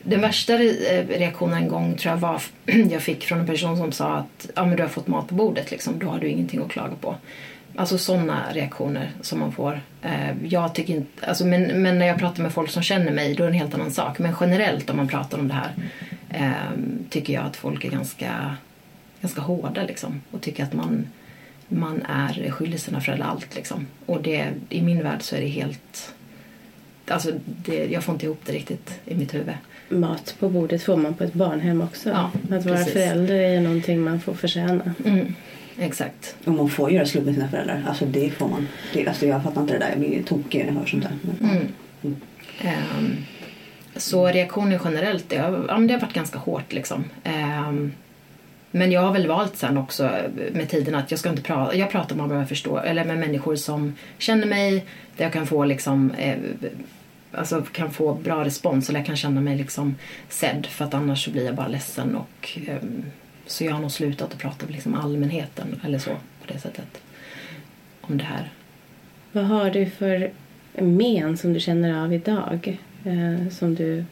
den värsta eh, reaktionen en gång tror jag var jag fick från en person som sa att ja, men du har fått mat på bordet, liksom, då har du ingenting att klaga på. Alltså sådana reaktioner som man får. Eh, jag tycker inte, alltså, men, men när jag pratar med folk som känner mig då är det en helt annan sak. Men generellt om man pratar om det här eh, tycker jag att folk är ganska, ganska hårda liksom, och tycker att man, man är skyldig sina föräldrar allt. Liksom. Och det, i min värld så är det helt... Alltså det, jag får inte ihop det riktigt i mitt huvud. Mat på bordet får man på ett barnhem också. Ja, att vara precis. förälder är någonting man får förtjäna. Mm, exakt. Och man får göra slut med sina föräldrar. Alltså det får man. Det, alltså jag fattar inte det där. Jag blir tokig när jag hör sånt där. Men, Mm. Ehm, så reaktioner generellt, det har, ja, men det har varit ganska hårt liksom. Ehm, men jag har väl valt sen också med tiden att jag ska inte prata, jag pratar med, förstå, eller med människor som känner mig, där jag kan få liksom eh, Alltså kan få bra respons eller jag kan känna mig liksom sedd för att annars så blir jag bara ledsen och ehm, så jag har nog slutat att prata med liksom allmänheten eller så på det sättet. Om det här. Vad har du för men som du känner av idag? Eh, som du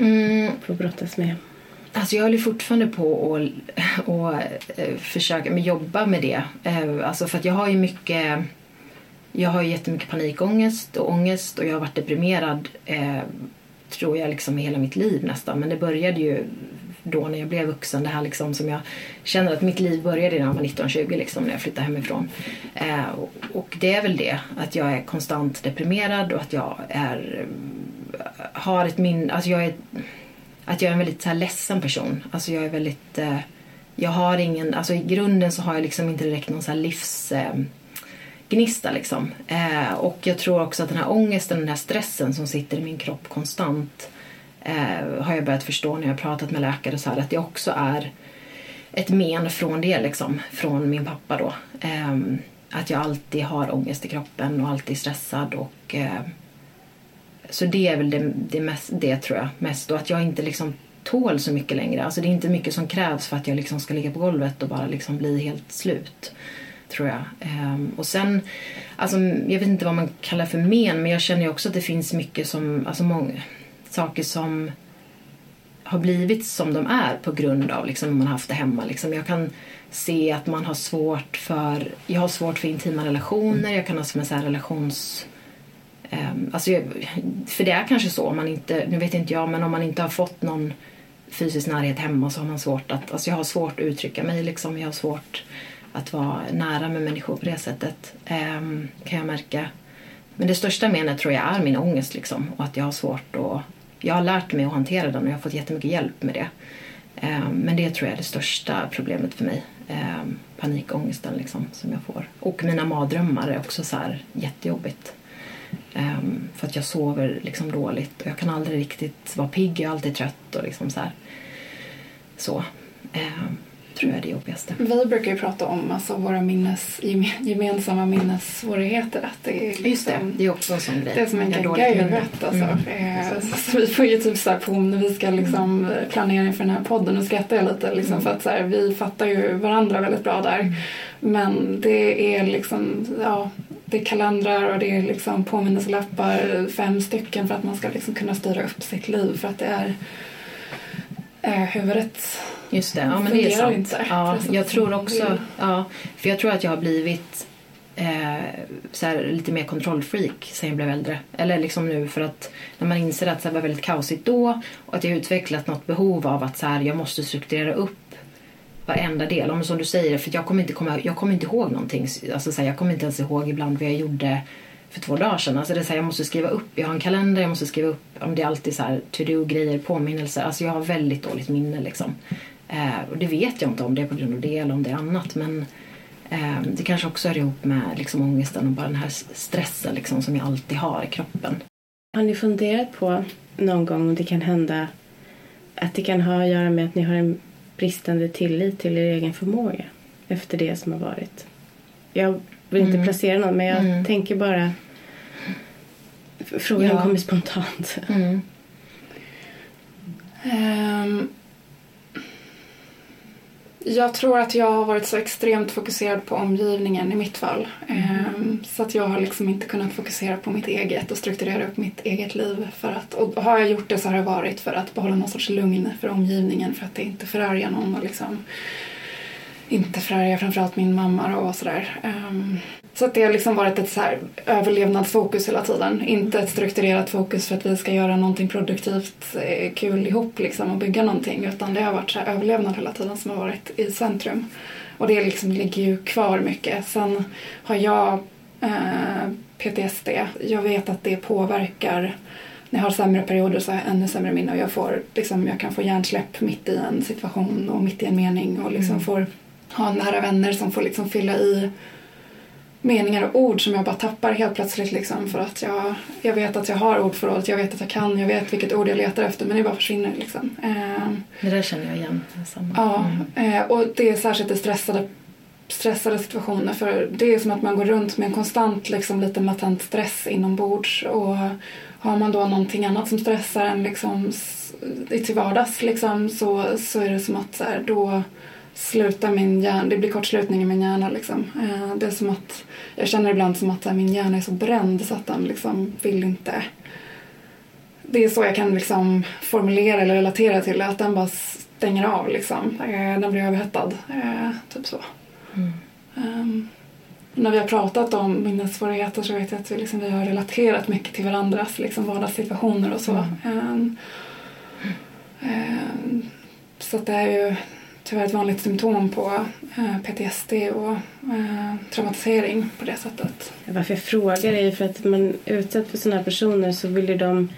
Mm, får brottas med? Alltså jag håller fortfarande på att och, eh, försöka men jobba med det. Eh, alltså för att jag har ju mycket jag har ju jättemycket panikångest och ångest och jag har varit deprimerad eh, tror jag liksom i hela mitt liv nästan. Men det började ju då när jag blev vuxen. Det här liksom som jag känner att mitt liv började när jag var 19-20 liksom när jag flyttade hemifrån. Eh, och, och det är väl det att jag är konstant deprimerad och att jag är har ett minne, alltså jag är att jag är en väldigt så här ledsen person. Alltså jag är väldigt, eh, jag har ingen, alltså i grunden så har jag liksom inte direkt någon så här livs eh, gnista liksom. Eh, och jag tror också att den här ångesten, den här stressen som sitter i min kropp konstant eh, har jag börjat förstå när jag har pratat med läkare så här att det också är ett men från det liksom, från min pappa då. Eh, att jag alltid har ångest i kroppen och alltid är stressad och eh, så det är väl det, det, mest, det tror jag mest. Och att jag inte liksom tål så mycket längre. Alltså det är inte mycket som krävs för att jag liksom ska ligga på golvet och bara liksom bli helt slut. Tror jag. Ehm, och sen, alltså jag vet inte vad man kallar för men, men jag känner ju också att det finns mycket som, alltså många saker som har blivit som de är på grund av liksom, man har haft det hemma. Liksom. Jag kan se att man har svårt för, jag har svårt för intima relationer, jag kan ha som en så här relations Ehm, alltså, för det är kanske så, om man inte, nu vet inte jag, men om man inte har fått någon fysisk närhet hemma så har man svårt att, alltså jag har svårt att uttrycka mig liksom, jag har svårt att vara nära med människor på det sättet, ehm, kan jag märka. Men det största menet tror jag är min ångest liksom, och att jag har svårt att, jag har lärt mig att hantera den och jag har fått jättemycket hjälp med det. Ehm, men det tror jag är det största problemet för mig. Panikångesten liksom, som jag får. Och mina mardrömmar är också så här jättejobbigt. Ehm, för att jag sover liksom dåligt jag kan aldrig riktigt vara pigg, jag är alltid trött och liksom så här. Så. Ehm, tror jag är det jobbigaste. Vi brukar ju prata om alltså, våra minnes, geme- gemensamma minnessvårigheter. Att det är Just det, liksom- det är också en sån grej. Det är som en gegga i huvudet. Alltså. Mm. Eh, så vi får ju typ så här på när vi ska liksom planera inför den här podden och skrattar jag lite liksom, Mm. för att så här, vi fattar ju varandra väldigt bra där. Men det är liksom, ja, det är kalendrar och det är liksom påminnelselappar, fem stycken för att man ska liksom kunna styra upp sitt liv för att det är eh, huvudet Just det, ja men det är sant. inte. Ja, jag tror också, vill. ja, för jag tror att jag har blivit eh, så här, lite mer kontrollfreak sen jag blev äldre. Eller liksom nu för att när man inser att det var väldigt kaosigt då och att jag utvecklat något behov av att så här, jag måste strukturera upp varenda del. Om som du säger, för jag kommer inte, komma, jag kommer inte ihåg någonting. Alltså, så här, jag kommer inte ens ihåg ibland vad jag gjorde för två dagar sedan. Alltså, det är så här, jag måste skriva upp, jag har en kalender, jag måste skriva upp om det är alltid så här to-do-grejer, påminnelser. Alltså jag har väldigt dåligt minne liksom. Eh, och det vet jag inte om det är på grund av det eller om det är annat. Men eh, det kanske också hör ihop med liksom, ångesten och bara den här stressen liksom, som jag alltid har i kroppen. Har ni funderat på någon gång om det kan hända att det kan ha att göra med att ni har en bristande tillit till er egen förmåga efter det som har varit. Jag vill inte Mm. placera någon men jag Mm. tänker bara Frågan Ja. kommer spontant. Mm. Ehm, jag tror att jag har varit så extremt fokuserad på omgivningen i mitt fall. Ehm, så att jag har liksom inte kunnat fokusera på mitt eget och strukturera upp mitt eget liv. För att, och har jag gjort det så har det varit för att behålla någon sorts lugn för omgivningen för att det inte förargar någon och liksom inte förarga framförallt min mamma och sådär. Så att det har liksom varit ett så här överlevnadsfokus hela tiden. Inte ett strukturerat fokus för att vi ska göra någonting produktivt eh, kul ihop liksom och bygga någonting. Utan det har varit så här överlevnad hela tiden som har varit i centrum. Och det liksom ligger ju kvar mycket. Sen har jag eh, PTSD. Jag vet att det påverkar när jag har sämre perioder så har jag ännu sämre minne och jag, får, liksom, jag kan få hjärnsläpp mitt i en situation och mitt i en mening och liksom får ha nära vänner som får liksom fylla i meningar och ord som jag bara tappar helt plötsligt liksom för att jag, jag vet att jag har ordförrådet, jag vet att jag kan, jag vet vilket ord jag letar efter men det bara försvinner liksom. Ehm, Det där känner jag igen. Samma. Ja, Mm. eh, och det är särskilt i stressade, stressade situationer för det är som att man går runt med en konstant liksom, liten latent stress inombords och har man då någonting annat som stressar en liksom, till vardags liksom, så, så är det som att så här, då slutar min hjärna, det blir kortslutning i min hjärna liksom. Eh, det är som att, jag känner ibland som att så min hjärna är så bränd så att den liksom vill inte det är så jag kan liksom formulera eller relatera till det, att den bara stänger av liksom. Eh, Den blir överhettad. Eh, Typ så. Mm. Ehm, när vi har pratat om minnessvårigheter så vet jag att vi, liksom, vi har relaterat mycket till varandras liksom, vardagssituationer och så. Ehm, ehm, så att det är ju tyvärr ett vanligt symptom på eh, PTSD och eh, traumatisering på det sättet. Varför jag frågar är ju för att man är utsatt för sådana här personer så vill ju de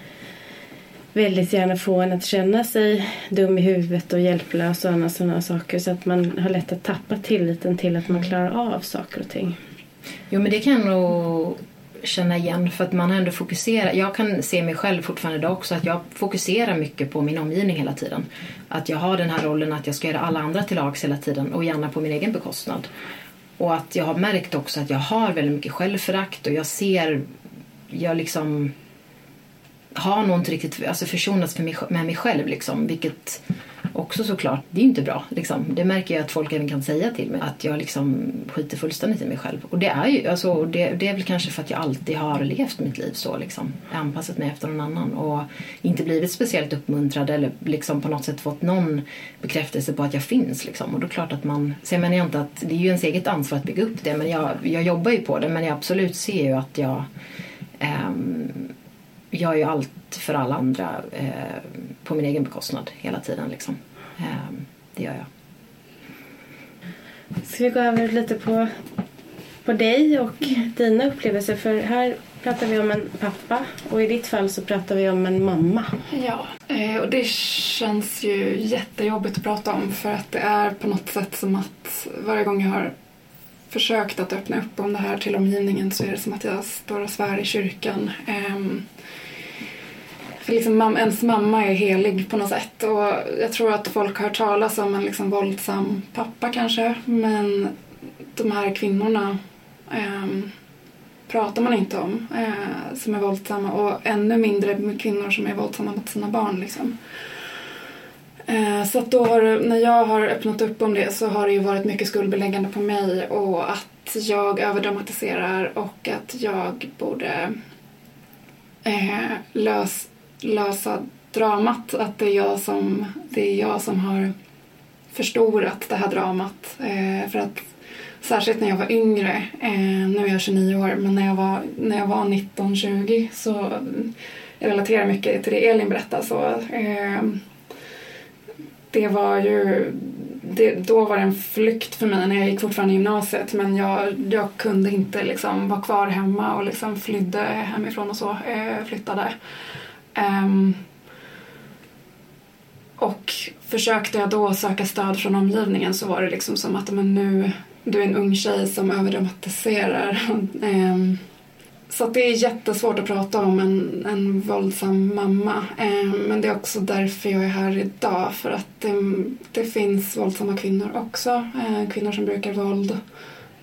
väldigt gärna få en att känna sig dum i huvudet och hjälplös och andra sådana saker så att man har lätt att tappa tilliten till att man klarar av saker och ting. Jo men det kan nog känna igen för att man har ändå fokuserat. Jag kan se mig själv fortfarande idag också att jag fokuserar mycket på min omgivning hela tiden. Att jag har den här rollen att jag ska göra alla andra till lags hela tiden och gärna på min egen bekostnad. Och att jag har märkt också att jag har väldigt mycket självförakt och jag ser, jag liksom har nog inte riktigt alltså försonats för mig, med mig själv liksom, vilket också såklart, det är ju inte bra. Liksom. Det märker jag att folk även kan säga till mig, att jag liksom skiter fullständigt i mig själv. Och det är ju, alltså, det, det är väl kanske för att jag alltid har levt mitt liv så, liksom. anpassat mig efter någon annan och inte blivit speciellt uppmuntrad eller liksom på något sätt fått någon bekräftelse på att jag finns. Liksom. Och då är det klart att man, så jag menar jag inte att det är ju ens eget ansvar att bygga upp det, men jag, jag jobbar ju på det, men jag absolut ser ju att jag ehm, jag gör allt för alla andra eh, på min egen bekostnad hela tiden. Liksom. Eh, det gör jag. Ska vi gå över lite på, på dig och dina upplevelser? För här pratar vi om en pappa och i ditt fall så pratar vi om en mamma. Ja, eh, och det känns ju jättejobbigt att prata om för att det är på något sätt som att varje gång jag har försökt att öppna upp om det här till omgivningen så är det som att jag står och svär i kyrkan. Um, För liksom mam- ens mamma är helig på något sätt och jag tror att folk har hört talas om en liksom våldsam pappa kanske men de här kvinnorna um, pratar man inte om eh, som är våldsamma och ännu mindre med kvinnor som är våldsamma mot sina barn. Liksom. Eh, så att då har, när jag har öppnat upp om det så har det ju varit mycket skuldbeläggande på mig och att jag överdramatiserar och att jag borde eh, lös, lösa dramat. Att det är, jag som, det är jag som har förstorat det här dramat. Eh, för att Särskilt när jag var yngre, eh, nu är jag 29 år, men när jag var, när jag var 19-20 så jag relaterar mycket till det Elin berättade. Så, eh, det var ju, det, då var det en flykt för mig när jag gick fortfarande i gymnasiet men jag, jag kunde inte liksom vara kvar hemma och liksom flydde hemifrån och så, eh, flyttade. Um, och försökte jag då söka stöd från omgivningen så var det liksom som att men nu, du är en ung tjej som överdramatiserar. um, ehm, så det är jättesvårt att prata om en, en våldsam mamma. Eh, men det är också därför jag är här idag. För att det, det finns våldsamma kvinnor också. Eh, kvinnor som brukar våld.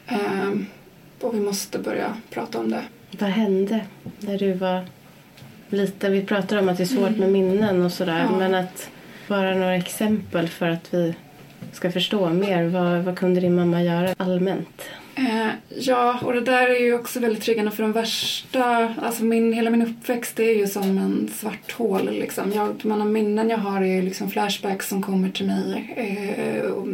Eh, och vi måste börja prata om det. Vad hände när du var liten? Vi pratar om att det är svårt med minnen och sådär. Ja. Men att bara några exempel för att vi ska förstå mer. Vad, vad kunde din mamma göra allmänt? Eh, ja, och det där är ju också väldigt triggande för de värsta, alltså min, hela min uppväxt är ju som en svart hål liksom. Jag, de andra minnen jag har är ju liksom flashbacks som kommer till mig eh, och,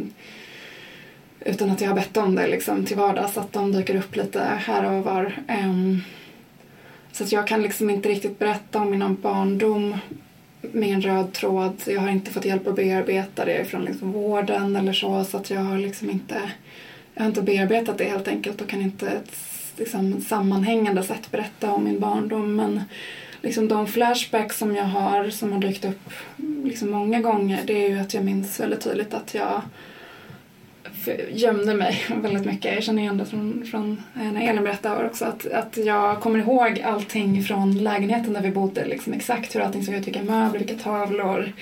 utan att jag har bett om det liksom till vardags, att de dyker upp lite här och var. Eh, så att jag kan liksom inte riktigt berätta om min barndom med en röd tråd. Jag har inte fått hjälp att bearbeta det från liksom vården eller så, så att jag har liksom inte jag har inte bearbetat det helt enkelt och kan inte ett liksom, sammanhängande sätt berätta om min barndom. Men liksom, de flashbacks som jag har, som har dykt upp liksom, många gånger, det är ju att jag minns väldigt tydligt att jag gömde mig väldigt mycket. Jag känner igen det från, från eh, när Elin berättade också. Att, att jag kommer ihåg allting från lägenheten där vi bodde. Liksom, exakt hur allting såg ut, vilka möbler, vilka tavlor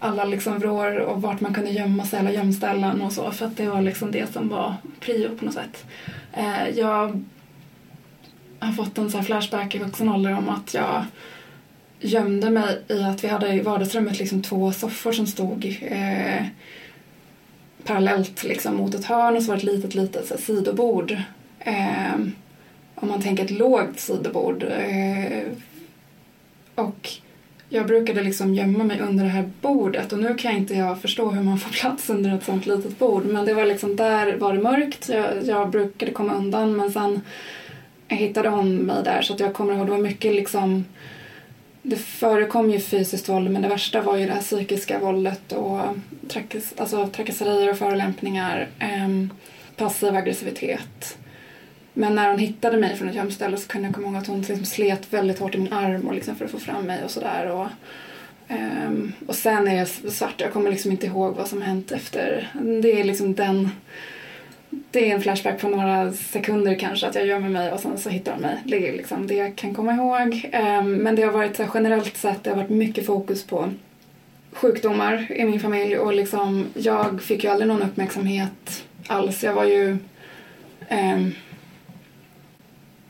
alla liksom vrår och vart man kunde gömma sig, alla gömställen och så. För att det var liksom det som var prio på något sätt. Eh, jag har fått en sån flashback i vuxen ålder om att jag gömde mig i att vi hade i vardagsrummet liksom två soffor som stod eh, parallellt liksom mot ett hörn och så var det ett litet, litet så här, sidobord. Eh, om man tänker ett lågt sidobord. Eh, och jag brukade liksom gömma mig under det här bordet och nu kan jag inte jag förstå hur man får plats under ett sånt litet bord. Men det var liksom där var det mörkt. Jag, jag brukade komma undan men sen hittade hon mig där så att jag kommer ihåg det var mycket liksom det förekom ju fysiskt våld men det värsta var ju det här psykiska våldet och trakass, alltså, trakasserier och förolämpningar, eh, passiv aggressivitet. Men när hon hittade mig från ett gömställe så kunde jag komma ihåg att hon liksom slet väldigt hårt i min arm och liksom för att få fram mig och sådär. Och, um, och sen är jag svart, jag kommer liksom inte ihåg vad som hänt efter. Det är liksom den... Det är en flashback på några sekunder kanske att jag gömmer mig och sen så hittar de mig. Det är liksom det jag kan komma ihåg. Um, men det har varit så här, generellt sett, det har varit mycket fokus på sjukdomar i min familj och liksom jag fick ju aldrig någon uppmärksamhet alls. Jag var ju um,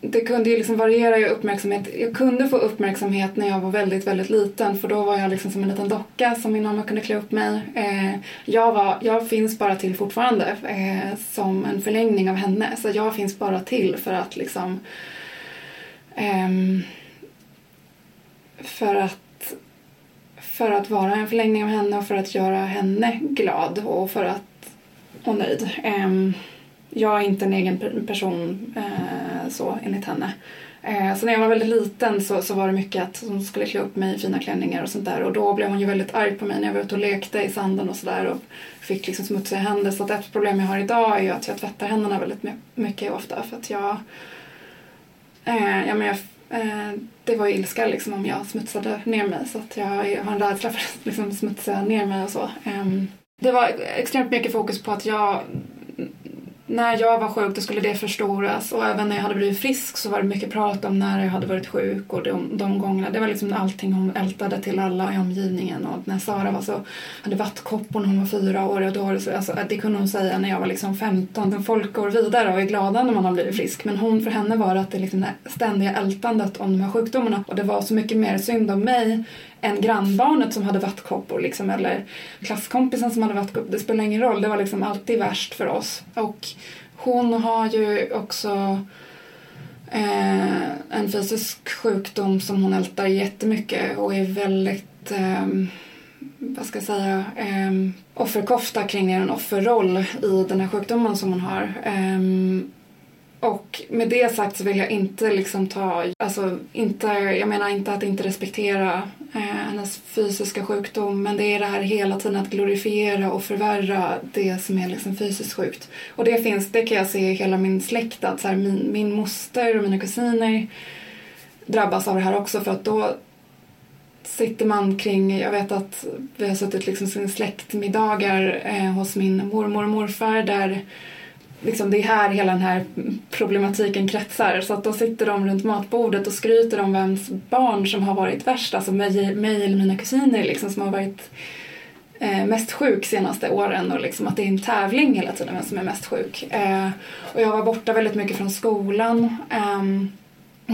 det kunde ju liksom variera i uppmärksamhet. Jag kunde få uppmärksamhet när jag var väldigt, väldigt liten för då var jag liksom som en liten docka som min mamma kunde klä upp mig. Eh, jag, var, jag finns bara till fortfarande eh, som en förlängning av henne. Så jag finns bara till för att liksom eh, för att för att vara en förlängning av henne och för att göra henne glad och för att och nöjd. Eh, jag är inte en egen person eh, så enligt henne. Eh, så när jag var väldigt liten så, så var det mycket att hon skulle klä upp mig i fina klänningar och sånt där och då blev hon ju väldigt arg på mig när jag var ute och lekte i sanden och sådär och fick liksom smutsiga händer. Så att ett problem jag har idag är ju att jag tvättar händerna väldigt mycket och ofta för att jag, eh, ja men jag eh, det var ju ilska liksom om jag smutsade ner mig så att jag har en rädsla för att liksom smutsa ner mig och så. Ehm, det var extremt mycket fokus på att jag när jag var sjuk då skulle det förstoras och även när jag hade blivit frisk så var det mycket prat om när jag hade varit sjuk och de, de gångerna. Det var liksom allting hon ältade till alla i omgivningen och när Sara var så, hade vattkoppor när hon var fyra år och då, alltså, det kunde hon säga när jag var liksom 15. Folk går vidare och är glada när man har blivit frisk men hon, för henne var det att det liksom det ständiga ältandet om de här sjukdomarna och det var så mycket mer synd om mig än grannbarnet som hade vattkoppor liksom, eller klasskompisen som hade vattkoppor. Det spelar ingen roll, det var liksom alltid värst för oss. Och hon har ju också eh, en fysisk sjukdom som hon ältar jättemycket och är väldigt eh, vad ska jag säga, eh, offerkofta kring en offerroll i den här sjukdomen som hon har. Eh, och med det sagt så vill jag inte liksom ta, alltså inte, jag menar inte att inte respektera eh, hennes fysiska sjukdom men det är det här hela tiden att glorifiera och förvärra det som är liksom fysiskt sjukt. Och det finns, det kan jag se i hela min släkt att så här, min, min moster och mina kusiner drabbas av det här också för att då sitter man kring, jag vet att vi har suttit liksom släktmiddagar eh, hos min mormor och morfar där liksom, det är här hela den här problematiken kretsar. Så att då sitter de runt matbordet och skryter om vems barn som har varit värst. Alltså mig, mig eller mina kusiner liksom, som har varit eh, mest sjuk senaste åren och liksom att det är en tävling hela tiden vem som är mest sjuk. Eh, och jag var borta väldigt mycket från skolan. Eh,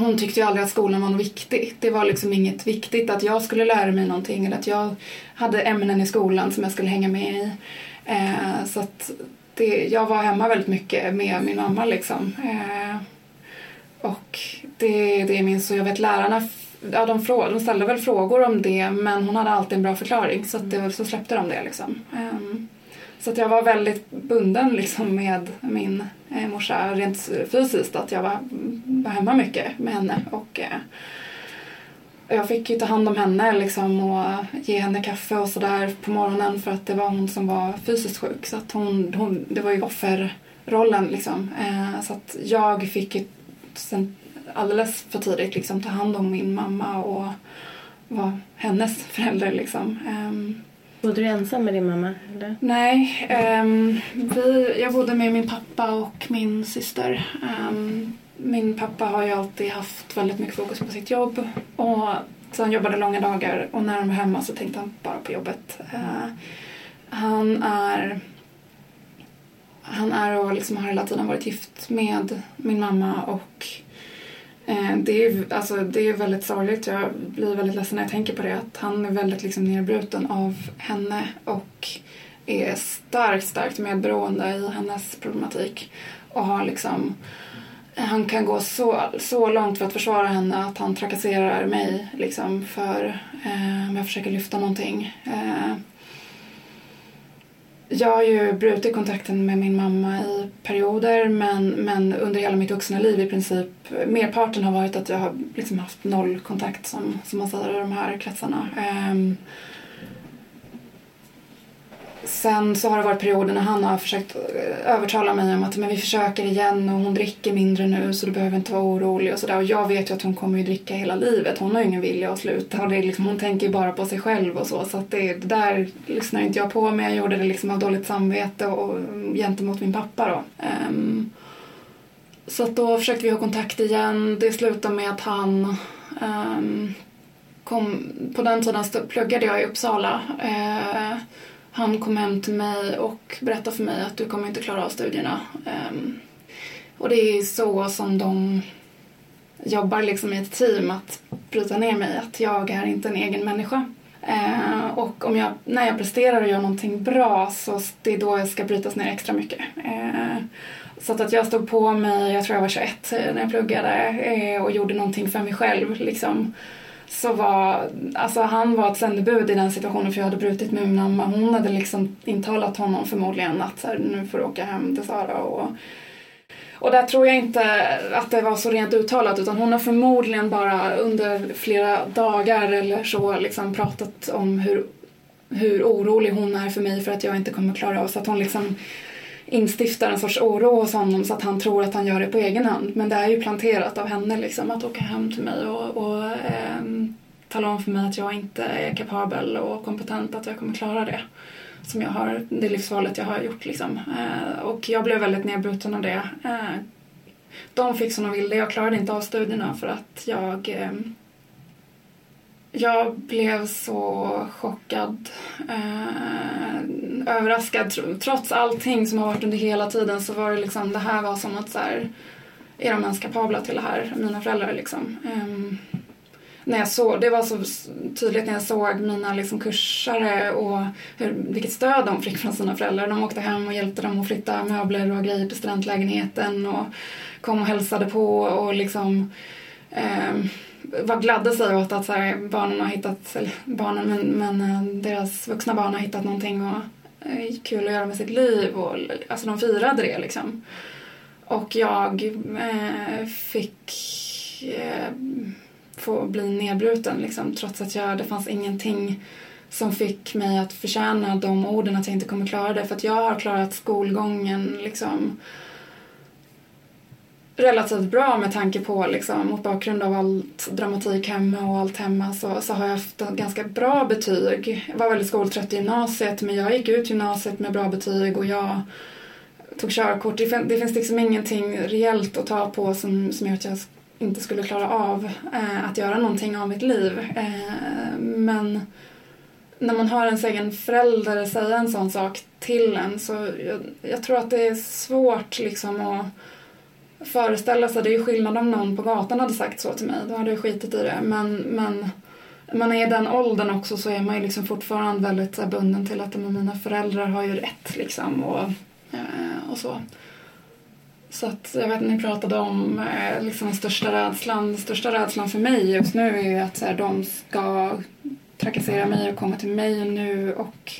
hon tyckte ju aldrig att skolan var något viktigt. Det var liksom inget viktigt att jag skulle lära mig någonting eller att jag hade ämnen i skolan som jag skulle hänga med i. Eh, så att det, jag var hemma väldigt mycket med min mamma liksom. Eh, och det, det minns så jag vet lärarna ja, de, frå, de ställde väl frågor om det men hon hade alltid en bra förklaring så, att det, så släppte de det liksom. Um, så att jag var väldigt bunden liksom med min eh, morsa rent fysiskt att jag var, var hemma mycket med henne och eh, jag fick ju ta hand om henne liksom och ge henne kaffe och sådär på morgonen för att det var hon som var fysiskt sjuk. Så att hon, hon, det var ju offerrollen liksom. Eh, så att jag fick ju sen alldeles för tidigt liksom ta hand om min mamma och vara hennes förälder liksom. Eh, Bodde du ensam med din mamma? Eller? Nej, um, vi, jag bodde med min pappa och min syster. Min pappa har ju alltid haft väldigt mycket fokus på sitt jobb och så han jobbade långa dagar och när han var hemma så tänkte han bara på jobbet. Uh, han är han är och liksom har hela tiden varit gift med min mamma och Eh, det är, alltså, det är väldigt sorgligt. Jag blir väldigt ledsen när jag tänker på det. Att han är väldigt liksom nedbruten av henne och är starkt, starkt medberoende i hennes problematik. Och har liksom... Han kan gå så, så långt för att försvara henne att han trakasserar mig liksom för eh, om jag försöker lyfta någonting. Eh, jag har ju brutit kontakten med min mamma i perioder men, men under hela mitt vuxna liv i princip merparten har varit att jag har liksom haft noll kontakt som, som man säger i de här kretsarna. Eh, Sen så har det varit perioder när han har försökt eh, övertala mig om att men vi försöker igen och hon dricker mindre nu så du behöver inte vara orolig och sådär. Och jag vet ju att hon kommer ju dricka hela livet. Hon har ju ingen vilja att sluta. det liksom, hon tänker ju bara på sig själv och så. Så att det, det där lyssnar inte jag på men jag gjorde det liksom av dåligt samvete och, och mm, gentemot min pappa då. Um, så att då försökte vi ha kontakt igen. Det slutade med att han um, kom, på den tiden pluggade jag i Uppsala. Uh, han kom hem till mig och berättade för mig att du kommer inte klara av studierna. Um, och det är så som de jobbar liksom i ett team att bryta ner mig, att jag är inte en egen människa. Uh, och om jag, när jag presterar och gör någonting bra så det är då jag ska brytas ner extra mycket. Uh, så att, att jag stod på mig, jag tror jag var 21 när jag pluggade uh, och gjorde någonting för mig själv. Liksom så var, alltså han var ett sändebud i den situationen för jag hade brutit med min mamma. Hon hade liksom intalat honom förmodligen att så här, nu får du åka hem till Sara och och där tror jag inte att det var så rent uttalat utan hon har förmodligen bara under flera dagar eller så liksom pratat om hur, hur orolig hon är för mig för att jag inte kommer klara av så att hon liksom instiftar en sorts oro hos honom så att han tror att han gör det på egen hand. Men det är ju planterat av henne liksom att åka hem till mig och, och eh, tala om för mig att jag inte är kapabel och kompetent, att jag kommer klara det. Som jag har, det livsvalet jag har gjort liksom. Eh, och jag blev väldigt nedbruten av det. Eh, de fick som de ville, jag klarade inte av studierna för att jag ehm, jag blev så chockad, eh, överraskad. Trots allting som har varit under hela tiden så var det liksom, det här var som att så här, är de ens kapabla till det här, mina föräldrar liksom. Eh, när jag såg, det var så tydligt när jag såg mina liksom kursare och hur, vilket stöd de fick från sina föräldrar. De åkte hem och hjälpte dem att flytta möbler och grejer till studentlägenheten och kom och hälsade på och liksom eh, var gladde sig åt att så här, barnen har hittat, eller barnen, men, men eh, deras vuxna barn har hittat någonting och, eh, kul att göra med sitt liv och alltså de firade det liksom. Och jag eh, fick eh, få bli nedbruten liksom trots att jag, det fanns ingenting som fick mig att förtjäna de orden att jag inte kommer klara det för att jag har klarat skolgången liksom relativt bra med tanke på, liksom, mot bakgrund av allt dramatik hemma och allt hemma så, så har jag haft ganska bra betyg. Jag var väldigt skoltrött i gymnasiet men jag gick ut gymnasiet med bra betyg och jag tog körkort. Det, det finns liksom ingenting reellt att ta på som, som gör att jag inte skulle klara av eh, att göra någonting av mitt liv. Eh, men när man hör ens egen förälder säga en sån sak till en så jag, jag tror att det är svårt liksom att föreställa sig. Det är ju skillnad om någon på gatan hade sagt så till mig. Då hade jag skitit i det. Men, men man är i den åldern också så är man ju liksom fortfarande väldigt här, bunden till att men, mina föräldrar har ju rätt liksom och, eh, och så. Så att jag vet ni pratade om eh, liksom den största rädslan. Den största rädslan för mig just nu är ju att så här, de ska trakassera mig och komma till mig nu och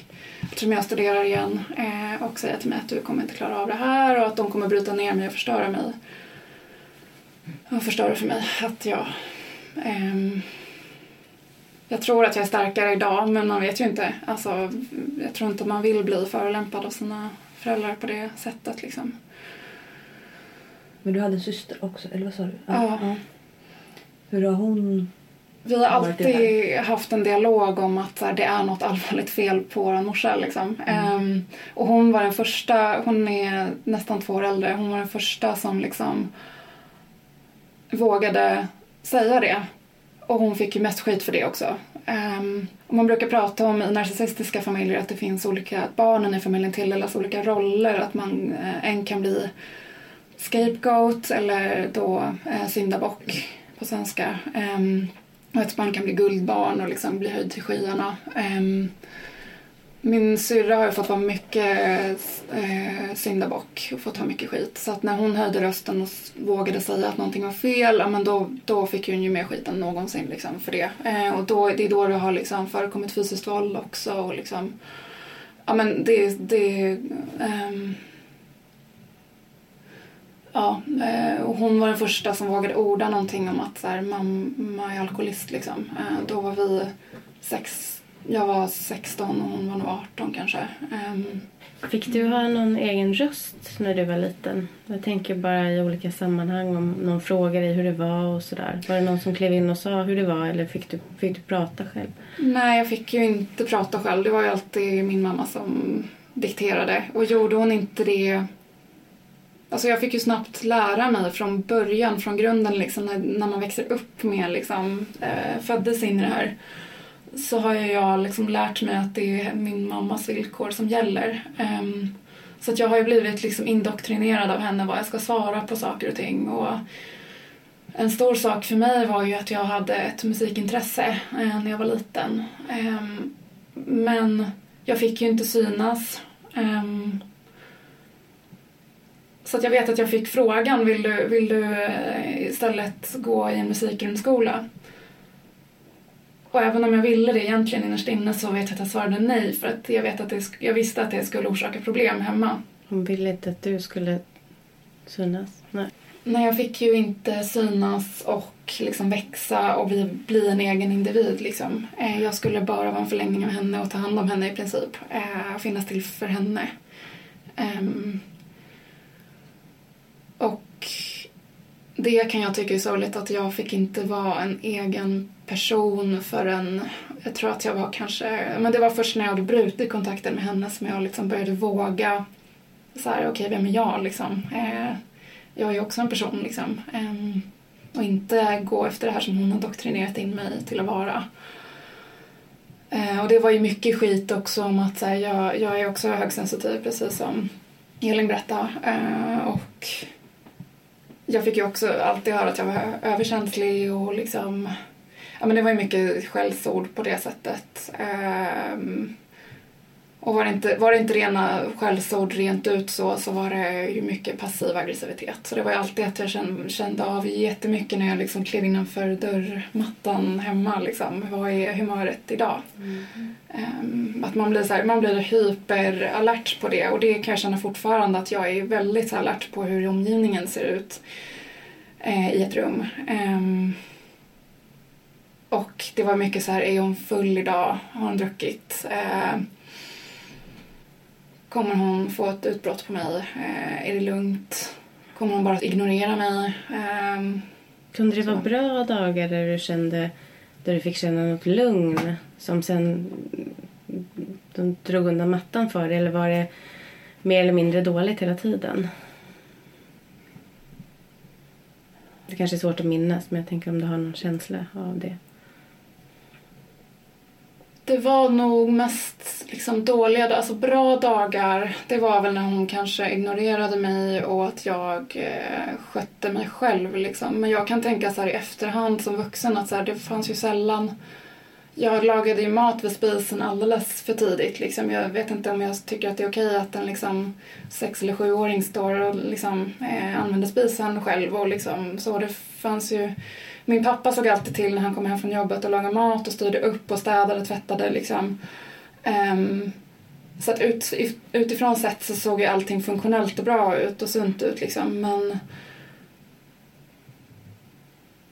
eftersom jag studerar igen eh, och säga till mig att du kommer inte klara av det här och att de kommer bryta ner mig och förstöra mig. Och förstöra för mig att jag ehm, jag tror att jag är starkare idag men man vet ju inte. Alltså, jag tror inte man vill bli förolämpad av sina föräldrar på det sättet liksom. Men du hade en syster också, eller vad sa du? Ja. Hur har hon... Vi har alltid haft en dialog om att här, det är något allvarligt fel på vår morsa. Liksom. Ehm, och hon var den första, hon är nästan två år äldre, hon var den första som liksom vågade säga det. Och hon fick ju mest skit för det också. Ehm, och man brukar prata om i narcissistiska familjer att det finns olika, att barnen i familjen tilldelas olika roller. Att man, eh, en kan bli scapegoat eller då eh, syndabock på svenska. Ehm, och ett barn kan bli guldbarn och liksom bli höjd till skyarna. Um, min syrra har ju fått vara mycket eh, syndabock och fått ha mycket skit. Så att när hon höjde rösten och vågade säga att någonting var fel, ja men då, då fick hon ju mer skit än någonsin liksom för det. Eh, och då, det är då det har liksom förekommit fysiskt våld också och liksom, ja men det, det eh, Ja, eh, och hon var den första som vågade orda någonting om att så här, mamma är alkoholist. Liksom. Eh, då var vi sex, jag var 16 och hon var nog 18 kanske. Ehm, Fick du ha någon egen röst när du var liten? Jag tänker bara i olika sammanhang om någon frågar dig hur det var och sådär. Var det någon som klev in och sa hur det var eller fick du, fick du prata själv? Nej, jag fick ju inte prata själv. Det var ju alltid min mamma som dikterade. Och gjorde hon inte det... Alltså jag fick ju snabbt lära mig från början, från grunden liksom, när, när man växer upp med liksom, eh, föddes in i det här. Så har jag liksom lärt mig att det är min mammas villkor som gäller. Um, så att jag har ju blivit liksom indoktrinerad av henne vad jag ska svara på saker och ting. Och en stor sak för mig var ju att jag hade ett musikintresse eh, när jag var liten. Um, men jag fick ju inte synas. Um, så jag vet att jag fick frågan, vill du, vill du eh, istället gå i en musikgrundskola? Och även om jag ville det egentligen innerst inne så vet jag att jag svarade nej för att jag, vet att det, jag visste att det skulle orsaka problem hemma. Hon ville inte att du skulle synas? Nej. Nej, jag fick ju inte synas och liksom växa och bli, bli en egen individ. Liksom. Eh, Jag skulle bara vara en förlängning av henne och ta hand om henne i princip. Eh, finnas till för henne. Och det kan jag tycka är sorgligt att jag fick inte vara en egen person förrän jag tror att jag var kanske, men det var först när jag hade brutit kontakten med henne som jag liksom började våga så här, okej, vem är jag liksom? Eh, jag är ju också en person liksom. Eh, och inte gå efter det här som hon har doktrinerat in mig till att vara. Eh, och det var ju mycket skit också om att så här, jag, jag är också högsensitiv precis som Elin berättade. Eh, och jag fick ju också alltid höra att jag var överkänslig och liksom Ja men det var ju mycket skällsord på det sättet. Ehm, och var det, inte, var det inte rena skällsord rent ut så, så var det ju mycket passiv aggressivitet. Så det var ju alltid att jag kände, kände av jättemycket när jag liksom klev innanför dörrmattan hemma. Liksom. Vad är humöret idag? Ehm, att man blir, så här, man blir hyperalert på det och det kan jag känna fortfarande att jag är väldigt alert på hur omgivningen ser ut eh, i ett rum. Ehm, och det var mycket så här, är hon full idag? Har hon druckit? Eh, kommer hon få ett utbrott på mig? Eh, är det lugnt? Kommer hon bara ignorera mig? Ehm, Kunde det vara bra dagar där du kände där du fick känna något lugn som sen de drog undan mattan för dig? Eller var det mer eller mindre dåligt hela tiden? Det kanske är svårt att minnas men jag tänker om du har någon känsla av det. Det var nog mest liksom dåliga, alltså bra dagar. Det var väl när hon kanske ignorerade mig och att jag eh, skötte mig själv. Liksom. Men jag kan tänka så här i efterhand som vuxen att så här, det fanns ju sällan jag lagade ju mat vid spisen alldeles för tidigt. Liksom. Jag vet inte om jag tycker att det är okej att en liksom, sex eller sjuåring står och liksom, eh, använder spisen själv. Och liksom, så det fanns ju... Min pappa såg alltid till när han kom hem från jobbet och lagade mat och styrde upp och städade och tvättade. Liksom. Um, så att ut, utifrån sett så såg ju allting funktionellt och bra ut och sunt ut. Liksom. Men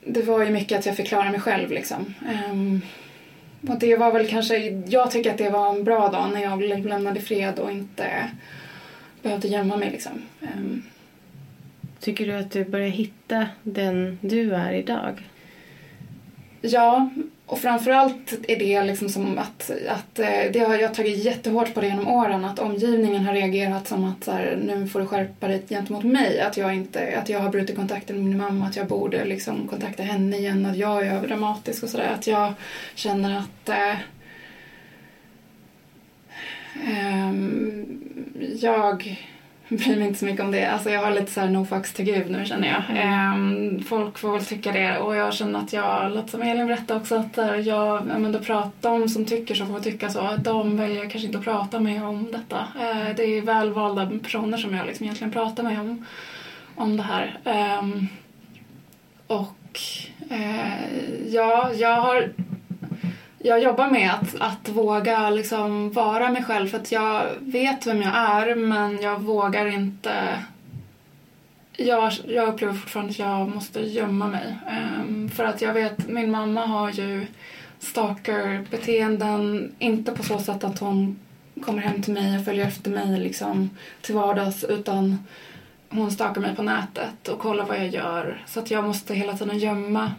det var ju mycket att jag fick klara mig själv. Liksom. Um, och det var väl kanske, jag tycker att det var en bra dag när jag lämnade fred och inte behövde gömma mig liksom. Um. Tycker du att du börjar hitta den du är idag? Ja, och framförallt är det liksom som att, att eh, det har jag tagit jättehårt på det genom åren att omgivningen har reagerat som att så här, nu får du skärpa dig gentemot mig. Att jag, inte, att jag har brutit kontakten med min mamma, att jag borde liksom kontakta henne igen, att jag är överdramatisk och sådär. Att jag känner att eh, ehm, jag bryr mig inte så mycket om det. Alltså jag har lite så här no fucks till gud nu känner jag. Mm. folk får väl tycka det och jag känner att jag, låter som Elin berättade också, att jag, ja, men då pratar, de som tycker så får tycka så. De väljer kanske inte att prata med om detta. Eh, det är välvalda personer som jag liksom egentligen pratar med om, om det här. Um, och eh, ja, jag har jag jobbar med att, att våga liksom vara mig själv för att jag vet vem jag är men jag vågar inte jag, jag upplever fortfarande att jag måste gömma mig. Um, för att jag vet, min mamma har ju stalkerbeteenden, inte på så sätt att hon kommer hem till mig och följer efter mig liksom till vardags utan hon stalkar mig på nätet och kollar vad jag gör. Så att jag måste hela tiden gömma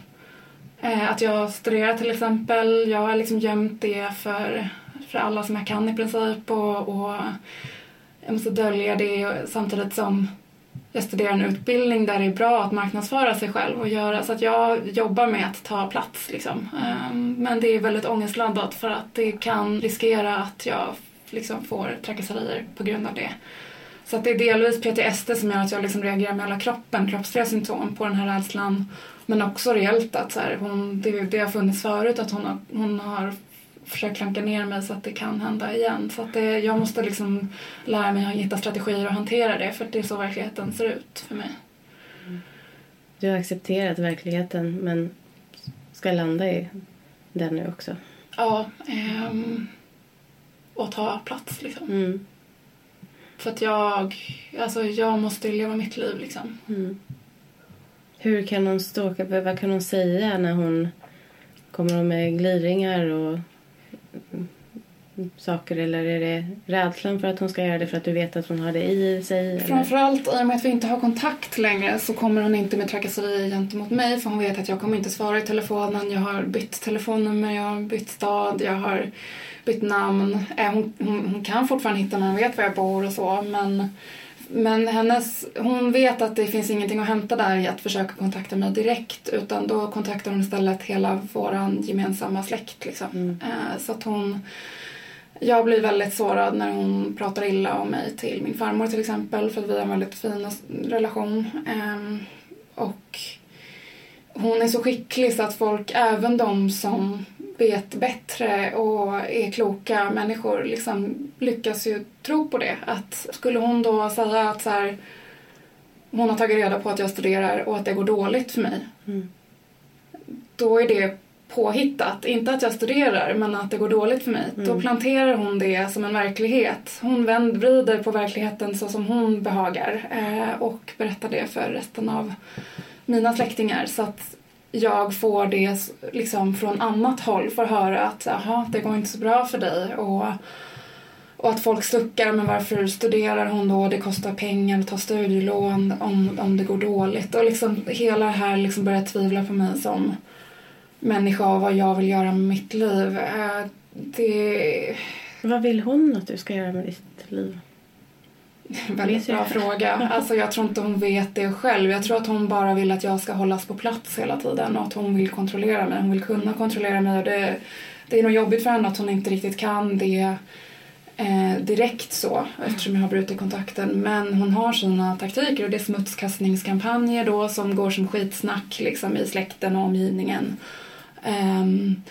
Eh, att jag studerar till exempel. Jag har liksom gömt det för, för alla som jag kan i princip. Och, och jag måste dölja det samtidigt som jag studerar en utbildning där det är bra att marknadsföra sig själv och göra så att jag jobbar med att ta plats liksom. Ehm, men det är väldigt ångestladdat för att det kan riskera att jag liksom får trakasserier på grund av det. Så att det är delvis PTSD som gör att jag liksom reagerar med hela kroppen, kroppsliga symptom på den här rädslan men också reellt att så här, hon, det, det har funnits förut att hon har, hon har försökt klanka ner mig så att det kan hända igen. Så att det, jag måste liksom lära mig att hitta strategier och hantera det för det är så verkligheten ser ut för mig. Du har accepterat verkligheten men ska landa i den nu också? Ja, ehm, och ta plats liksom. Mm. För att jag, alltså jag måste leva mitt liv liksom. Mm. Hur kan hon ståka, vad kan hon säga när hon kommer med gliringar och saker eller är det rädslan för att hon ska göra det för att du vet att hon har det i sig? Eller? Framförallt i och med att vi inte har kontakt längre så kommer hon inte med trakasserier gentemot mig för hon vet att jag kommer inte svara i telefonen. Jag har bytt telefonnummer, jag har bytt stad, jag har bytt namn. Eh, hon, hon, hon kan fortfarande hitta när hon vet var jag bor och så men men hennes, hon vet att det finns ingenting att hämta där i att försöka kontakta mig direkt utan då kontaktar hon istället hela vår gemensamma släkt. Liksom. Mm. Eh, så att hon, jag blir väldigt sårad när hon pratar illa om mig till min farmor till exempel för att vi har en väldigt fin relation. Ehm, och hon är så skicklig så att folk, även de som vet bättre och är kloka människor liksom lyckas ju tro på det. Att skulle hon då säga att så här, hon har tagit reda på att jag studerar och att det går dåligt för mig. Mm. Då är det påhittat. Inte att jag studerar, men att det går dåligt för mig. Mm. Då planterar hon det som en verklighet. Hon vänd, vrider på verkligheten så som hon behagar eh, och berättar det för resten av mina släktingar. Så att jag får det liksom från annat håll, får höra att Aha, det går inte så bra för dig. Och, och att folk suckar, men varför studerar hon då? Det kostar pengar att ta studielån om, om det går dåligt. Och liksom hela det här liksom börjar tvivla på mig som människa och vad jag vill göra med mitt liv. Eh, det... Vad vill hon att du ska göra med ditt liv? Väldigt bra fråga. Alltså jag tror inte hon vet det själv. Jag tror att hon bara vill att jag ska hållas på plats hela tiden och att hon vill kontrollera mig. Hon vill kunna kontrollera mig och det, det är nog jobbigt för henne att hon inte riktigt kan det eh, direkt så eftersom jag har brutit kontakten. Men hon har sina taktiker och det är smutskastningskampanjer då som går som skitsnack liksom i släkten och omgivningen. Um,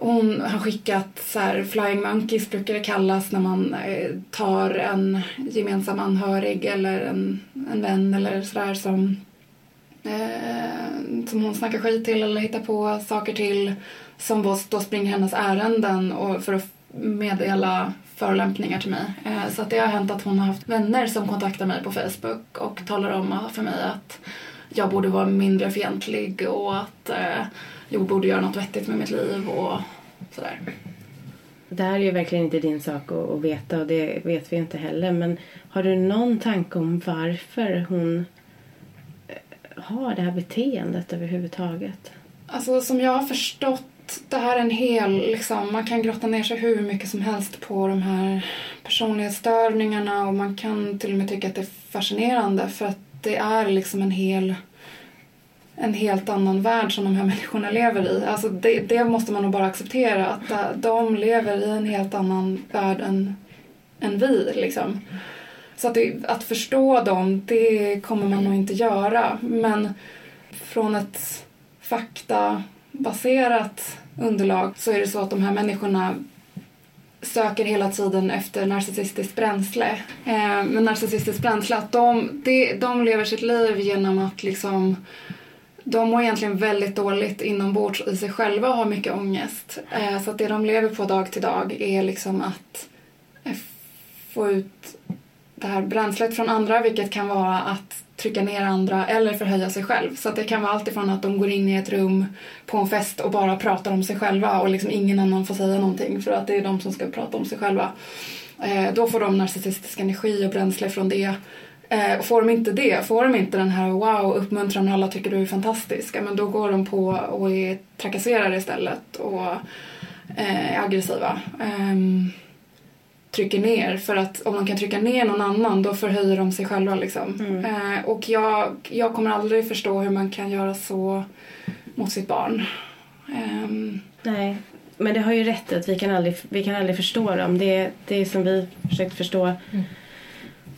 hon har skickat så här, flying monkeys brukar det kallas när man eh, tar en gemensam anhörig eller en, en vän eller sådär som, eh, som hon snackar skit till eller hittar på saker till som då springer hennes ärenden och för att meddela förolämpningar till mig. Eh, så att det har hänt att hon har haft vänner som kontaktar mig på Facebook och talar om för mig att jag borde vara mindre fientlig och att eh, jag borde göra något vettigt med mitt liv och sådär. Det här är ju verkligen inte din sak att veta och det vet vi inte heller. Men har du någon tanke om varför hon eh, har det här beteendet överhuvudtaget? Alltså som jag har förstått det här är en hel, liksom, man kan grotta ner sig hur mycket som helst på de här personlighetsstörningarna och man kan till och med tycka att det är fascinerande för att det är liksom en hel en helt annan värld som de här människorna lever i. Alltså det, det måste man nog bara acceptera att de lever i en helt annan värld än, än vi liksom. Så att, det, att förstå dem, det kommer man nog inte göra. Men från ett faktabaserat underlag så är det så att de här människorna söker hela tiden efter narcissistiskt bränsle. Eh, men narcissistiskt bränsle, att de, de, de lever sitt liv genom att liksom de mår egentligen väldigt dåligt inombords i sig själva och har mycket ångest. Eh, så att det de lever på dag till dag är liksom att eh, få ut det här bränslet från andra vilket kan vara att trycka ner andra eller förhöja sig själv. Så att det kan vara alltifrån att de går in i ett rum på en fest och bara pratar om sig själva och liksom ingen annan får säga någonting för att det är de som ska prata om sig själva. Eh, då får de narcissistisk energi och bränsle från det. Eh, får de inte det, får de inte den här wow, uppmuntran och alla tycker du är fantastisk, men då går de på och är trakasserade istället och eh, är aggressiva. Um, trycker ner för att om de kan trycka ner någon annan då förhöjer de sig själva liksom. Mm. Eh, och jag, jag kommer aldrig förstå hur man kan göra så mot sitt barn. Um, Nej, men det har ju rätt att vi kan aldrig, vi kan aldrig förstå dem. Det, det är som vi försökt förstå mm.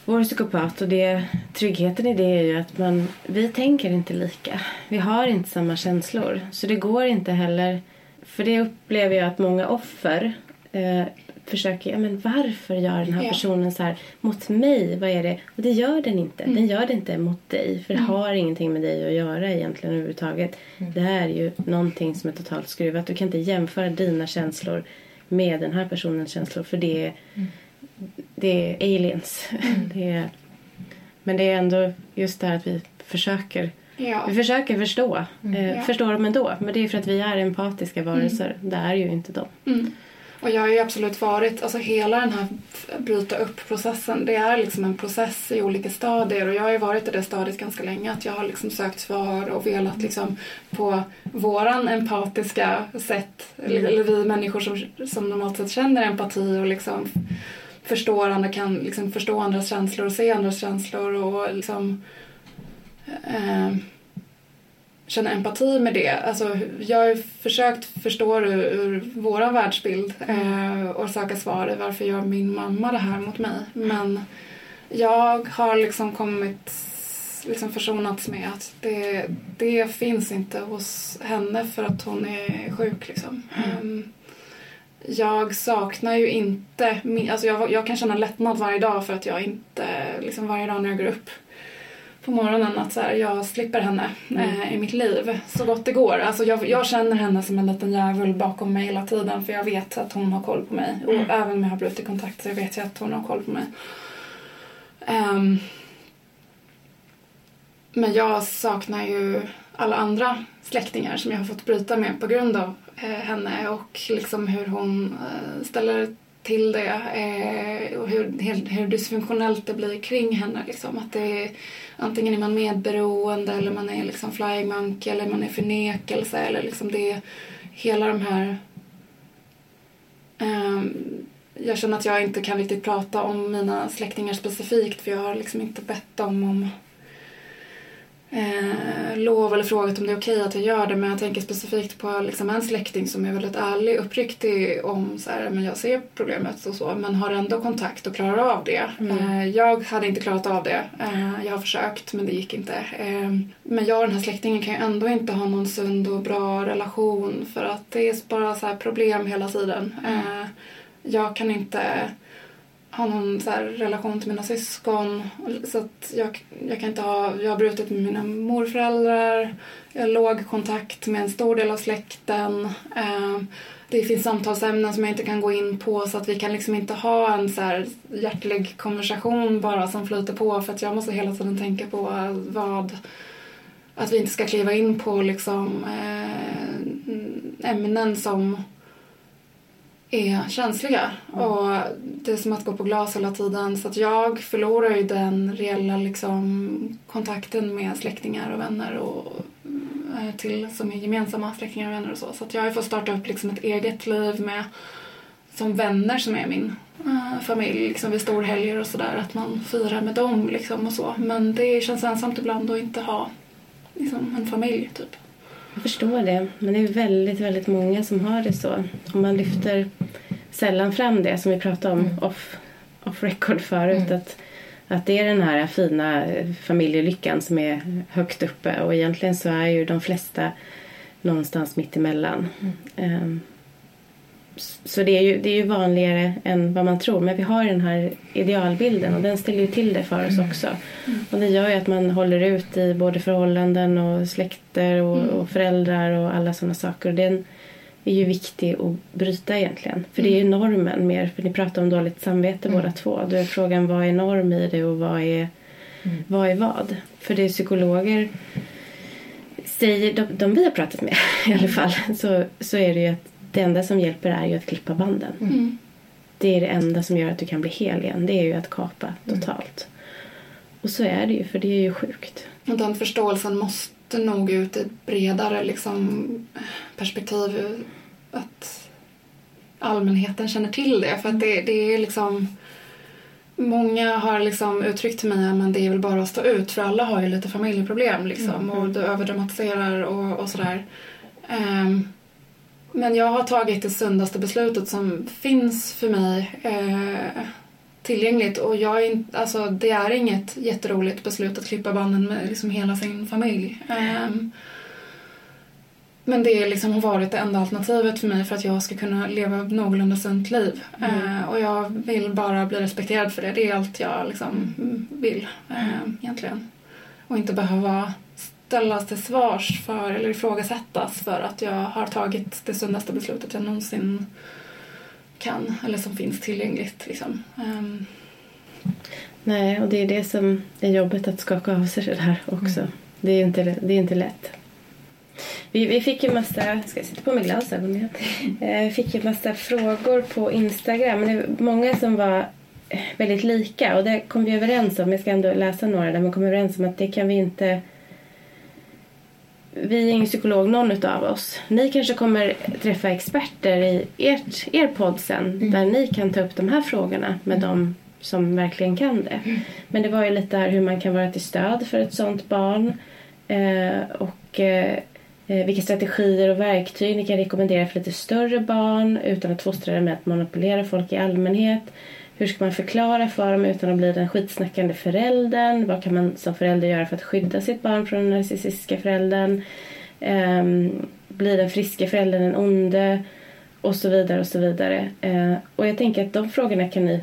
Vår psykopat och det, tryggheten i det är ju att man, vi tänker inte lika. Vi har inte samma känslor. Så det går inte heller, för det upplever jag att många offer eh, försöker, ja men varför gör den här personen så här mot mig? Vad är det? Och det gör den inte. Mm. Den gör det inte mot dig. För det mm. har ingenting med dig att göra egentligen överhuvudtaget. Mm. Det här är ju någonting som är totalt skruvat. Du kan inte jämföra dina känslor med den här personens känslor. För det är, mm. Det är aliens. Mm. det är, men det är ändå just det här att vi försöker Ja. Vi försöker förstå. Mm. Eh, ja. Förstå dem ändå. Men det är för att vi är empatiska varelser. Mm. Det är ju inte de. Mm. Och jag har ju absolut varit, alltså hela den här bryta upp-processen, det är liksom en process i olika stadier och jag har ju varit i det stadiet ganska länge att jag har liksom sökt svar och velat liksom på våran empatiska sätt, mm. eller vi människor som, som normalt sett känner empati och liksom förstår andra, kan liksom förstå andras känslor och se andras känslor och liksom eh, känna empati med det. Alltså, jag har försökt förstå det ur vår världsbild eh, och söka svar i varför gör min mamma det här mot mig. Men jag har liksom kommit liksom försonats med att det, det finns inte hos henne för att hon är sjuk. Liksom. Mm. Um, jag saknar ju inte, alltså jag, jag kan känna lättnad varje dag för att jag inte, liksom varje dag när jag går upp på morgonen att så här, jag slipper henne mm. eh, i mitt liv så gott det går. Alltså jag, jag, känner henne som en liten djävul bakom mig hela tiden för jag vet att hon har koll på mig. Och mm. även om jag har brutit kontakt så vet jag att hon har koll på mig. Um, men jag saknar ju alla andra släktingar som jag har fått bryta med på grund av Eh, henne och liksom hur hon eh, ställer till det eh, och hur, hur, hur dysfunktionellt det blir kring henne. Liksom. Att det är, antingen är man medberoende eller man är liksom flying monkey eller man är förnekelse eller liksom det är hela de här um, jag känner att jag inte kan riktigt prata om mina släktingar specifikt för jag har liksom inte bett dem om eh, lov eller frågat om det är okej att jag gör det men jag tänker specifikt på liksom en släkting som är väldigt ärlig uppriktig om så här, men jag ser problemet och så men har ändå kontakt och klarar av det. Mm. Eh, jag hade inte klarat av det. Eh, jag har försökt men det gick inte. Eh, men jag och den här släktingen kan ju ändå inte ha någon sund och bra relation för att det är bara så här problem hela tiden. Eh, jag kan inte ha någon så här relation till mina syskon. Så att jag, jag kan inte ha, jag har brutit med mina morföräldrar. Jag har låg kontakt med en stor del av släkten. Eh, det finns samtalsämnen som jag inte kan gå in på så att vi kan liksom inte ha en så här hjärtlig konversation bara som flyter på för att jag måste hela tiden tänka på vad att vi inte ska kliva in på liksom eh, ämnen som är känsliga. Och det är som att gå på glas hela tiden. Så att jag förlorar ju den reella liksom, kontakten med släktingar och vänner och eh, till som är gemensamma släktingar och vänner och så. Så att jag får starta upp liksom ett eget liv med som vänner som är min uh, familj liksom vid storhelger och sådär. Att man firar med dem liksom och så. Men det känns ensamt ibland att inte ha liksom, en familj typ. Jag förstår det, men det är väldigt, väldigt många som har det så. Och man lyfter sällan fram det som vi pratade om Mm. off, off record förut. Mm. Att, att det är den här fina familjelyckan som är högt uppe och egentligen så är ju de flesta någonstans mitt emellan. Ehm, s- så det är, ju, det är ju vanligare än vad man tror. Men vi har den här idealbilden och den ställer ju till det för oss också. Och det gör ju att man håller ut i både förhållanden och släkter och, och föräldrar och alla sådana saker. Och den är ju viktig att bryta egentligen. För det är ju normen mer. För ni pratar om dåligt samvete Mm. båda två. Då är frågan vad är norm i det och vad är, Mm. vad är vad? För det är psykologer säger, de, de vi har pratat med i alla fall, så, så är det ju att det enda som hjälper är ju att klippa banden. Mm. Det är det enda som gör att du kan bli hel igen. Det är ju att kapa totalt. Och så är det ju, för det är ju sjukt. Och den förståelsen måste nog ut i ett bredare liksom, perspektiv. Att allmänheten känner till det. För att det, det är liksom... Många har liksom uttryckt till mig att det är väl bara att stå ut för alla har ju lite familjeproblem liksom, och du överdramatiserar och, och sådär. Ehm, men jag har tagit det sundaste beslutet som finns för mig eh, tillgängligt och jag är alltså, det är inget jätteroligt beslut att klippa banden med liksom hela sin familj. Ehm, men det liksom har varit det enda alternativet för mig för att jag ska kunna leva ett någorlunda sunt liv. Eh, och jag vill bara bli respekterad för det. Det är allt jag liksom mm, vill eh, egentligen. Och inte behöva ställas till svars för eller ifrågasättas för att jag har tagit det sundaste beslutet jag någonsin kan eller som finns tillgängligt. Liksom. Ehm, Nej, och det är det som är jobbet att skaka av sig det där också. Det, är inte, det är inte lätt. Vi, vi fick ju massa, ska jag sitta på med glasögon igen? Eh, Vi fick ju massa frågor på Instagram. Men det var många som var väldigt lika och det kom vi överens om. Jag ska ändå läsa några där men kom överens om att det kan vi inte vi är ingen psykolog någon utav oss. Ni kanske kommer träffa experter i ert, er podd sen där ni kan ta upp de här frågorna med dem som verkligen kan det. Men det var ju lite här hur man kan vara till stöd för ett sånt barn eh, och eh, eh, vilka strategier och verktyg ni kan rekommendera för lite större barn utan att fostra dem med att manipulera folk i allmänhet. Hur ska man förklara för dem utan att bli den skitsnackande föräldern? Vad kan man som förälder göra för att skydda sitt barn från den narcissistiska föräldern? Um, blir den friska föräldern den onde? Och så vidare och så vidare. Eh, och jag tänker att de frågorna kan ni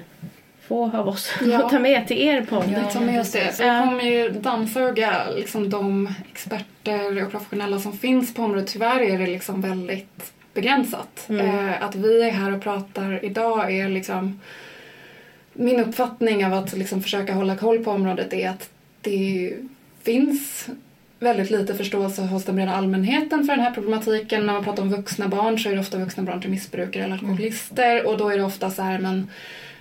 få av oss Ja. och ta med till er podd. Vi tar med oss det. Så Ja. vi kommer ju dammsuga liksom, de experter och professionella som finns på området. Tyvärr är det liksom väldigt begränsat. Mm. Eh, att vi är här och pratar idag är liksom... Min uppfattning av att liksom försöka hålla koll på området är att det finns väldigt lite förståelse hos den breda allmänheten för den här problematiken. När man pratar om vuxna barn så är det ofta vuxna barn till missbrukare eller alkoholister och då är det ofta så här men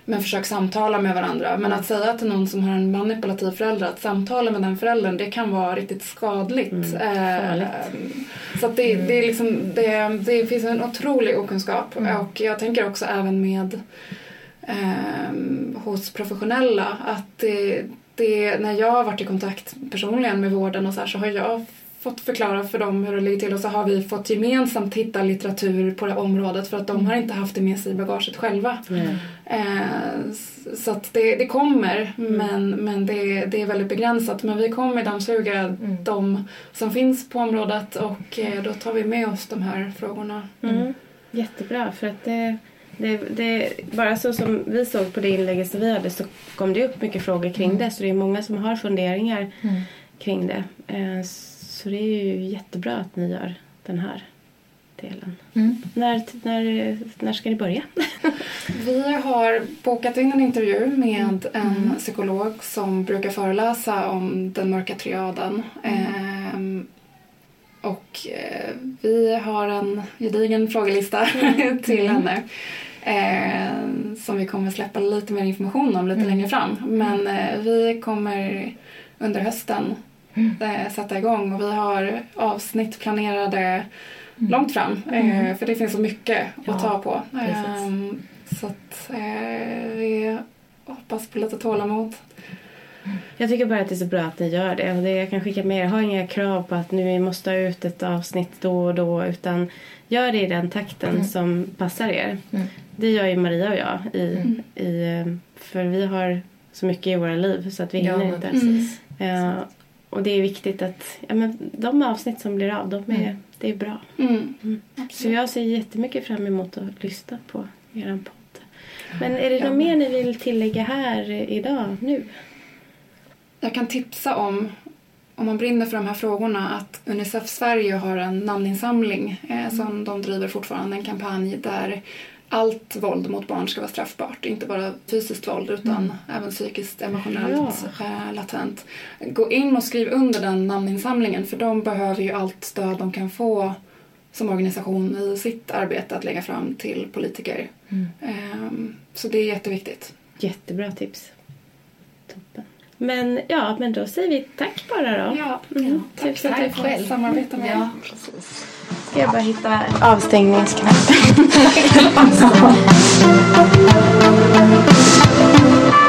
men försök samtala med varandra. Men att säga till någon som har en manipulativ förälder att samtala med den föräldern det kan vara riktigt skadligt. Mm, Eh, så det, det, är liksom, det, det finns en otrolig okunskap Mm. och jag tänker också även med eh, hos professionella. Att det, det, när jag har varit i kontakt personligen med vården och så, här, så har jag fått förklara för dem hur det ligger till och så har vi fått gemensamt hitta litteratur på det området för att de har inte haft det med sig i bagaget själva. Mm. Eh, så att det, det kommer Mm. men, men det, det är väldigt begränsat. Men vi kommer dammsuga de som finns på området och eh, då tar vi med oss de här frågorna. Mm. Jättebra, för att det, det, det, bara så som vi såg på det inlägget som vi hade så kom det upp mycket frågor kring det. Så det är många som har funderingar Mm. kring det. Eh, Så det är ju jättebra att ni gör den här delen. Mm. När, när, när ska det börja? Vi har bokat in en intervju med en psykolog som brukar föreläsa om den mörka triaden. Ehm, och eh, vi har en gedigen frågelista till henne. Eh, som vi kommer släppa lite mer information om lite längre fram. Men eh, vi kommer under hösten eh, sätta igång och vi har avsnitt planerade långt fram. Eh, för det finns så mycket Ja, att ta på. Ehm, så att eh, vi hoppas på lite tålamod. Jag tycker bara att det är så bra att ni gör det. Och det jag kan skicka med er. Ha inga krav på att nu måste ha ut ett avsnitt då och då. Utan gör det i den takten som passar er. Mm. Det gör ju Maria och jag. I, i, eh, för vi har så mycket i våra liv så att vi Ja, hinner men inte. precis. Eh, och det är viktigt att ja, men de avsnitt som blir av, de är, Mm. det är bra. Mm. Så jag ser jättemycket fram emot att lyssna på er podd. Men är det Ja. något mer ni vill tillägga här idag, nu? Jag kan tipsa om, om man brinner för de här frågorna, att Unicef Sverige har en namninsamling eh, som de driver fortfarande, en kampanj där allt våld mot barn ska vara straffbart. Inte bara fysiskt våld utan även psykiskt, emotionellt, eh, latent. Gå in och skriv under den namninsamlingen för de behöver ju allt stöd de kan få som organisation i sitt arbete att lägga fram till politiker. Ehm, så det är jätteviktigt. Jättebra tips. Toppen. Men ja, men då säger vi tack bara då. Ja, Mm. tack Tack för att själv. jag får samarbeta med. Ja. Ska jag bara hitta avstängningsknappen.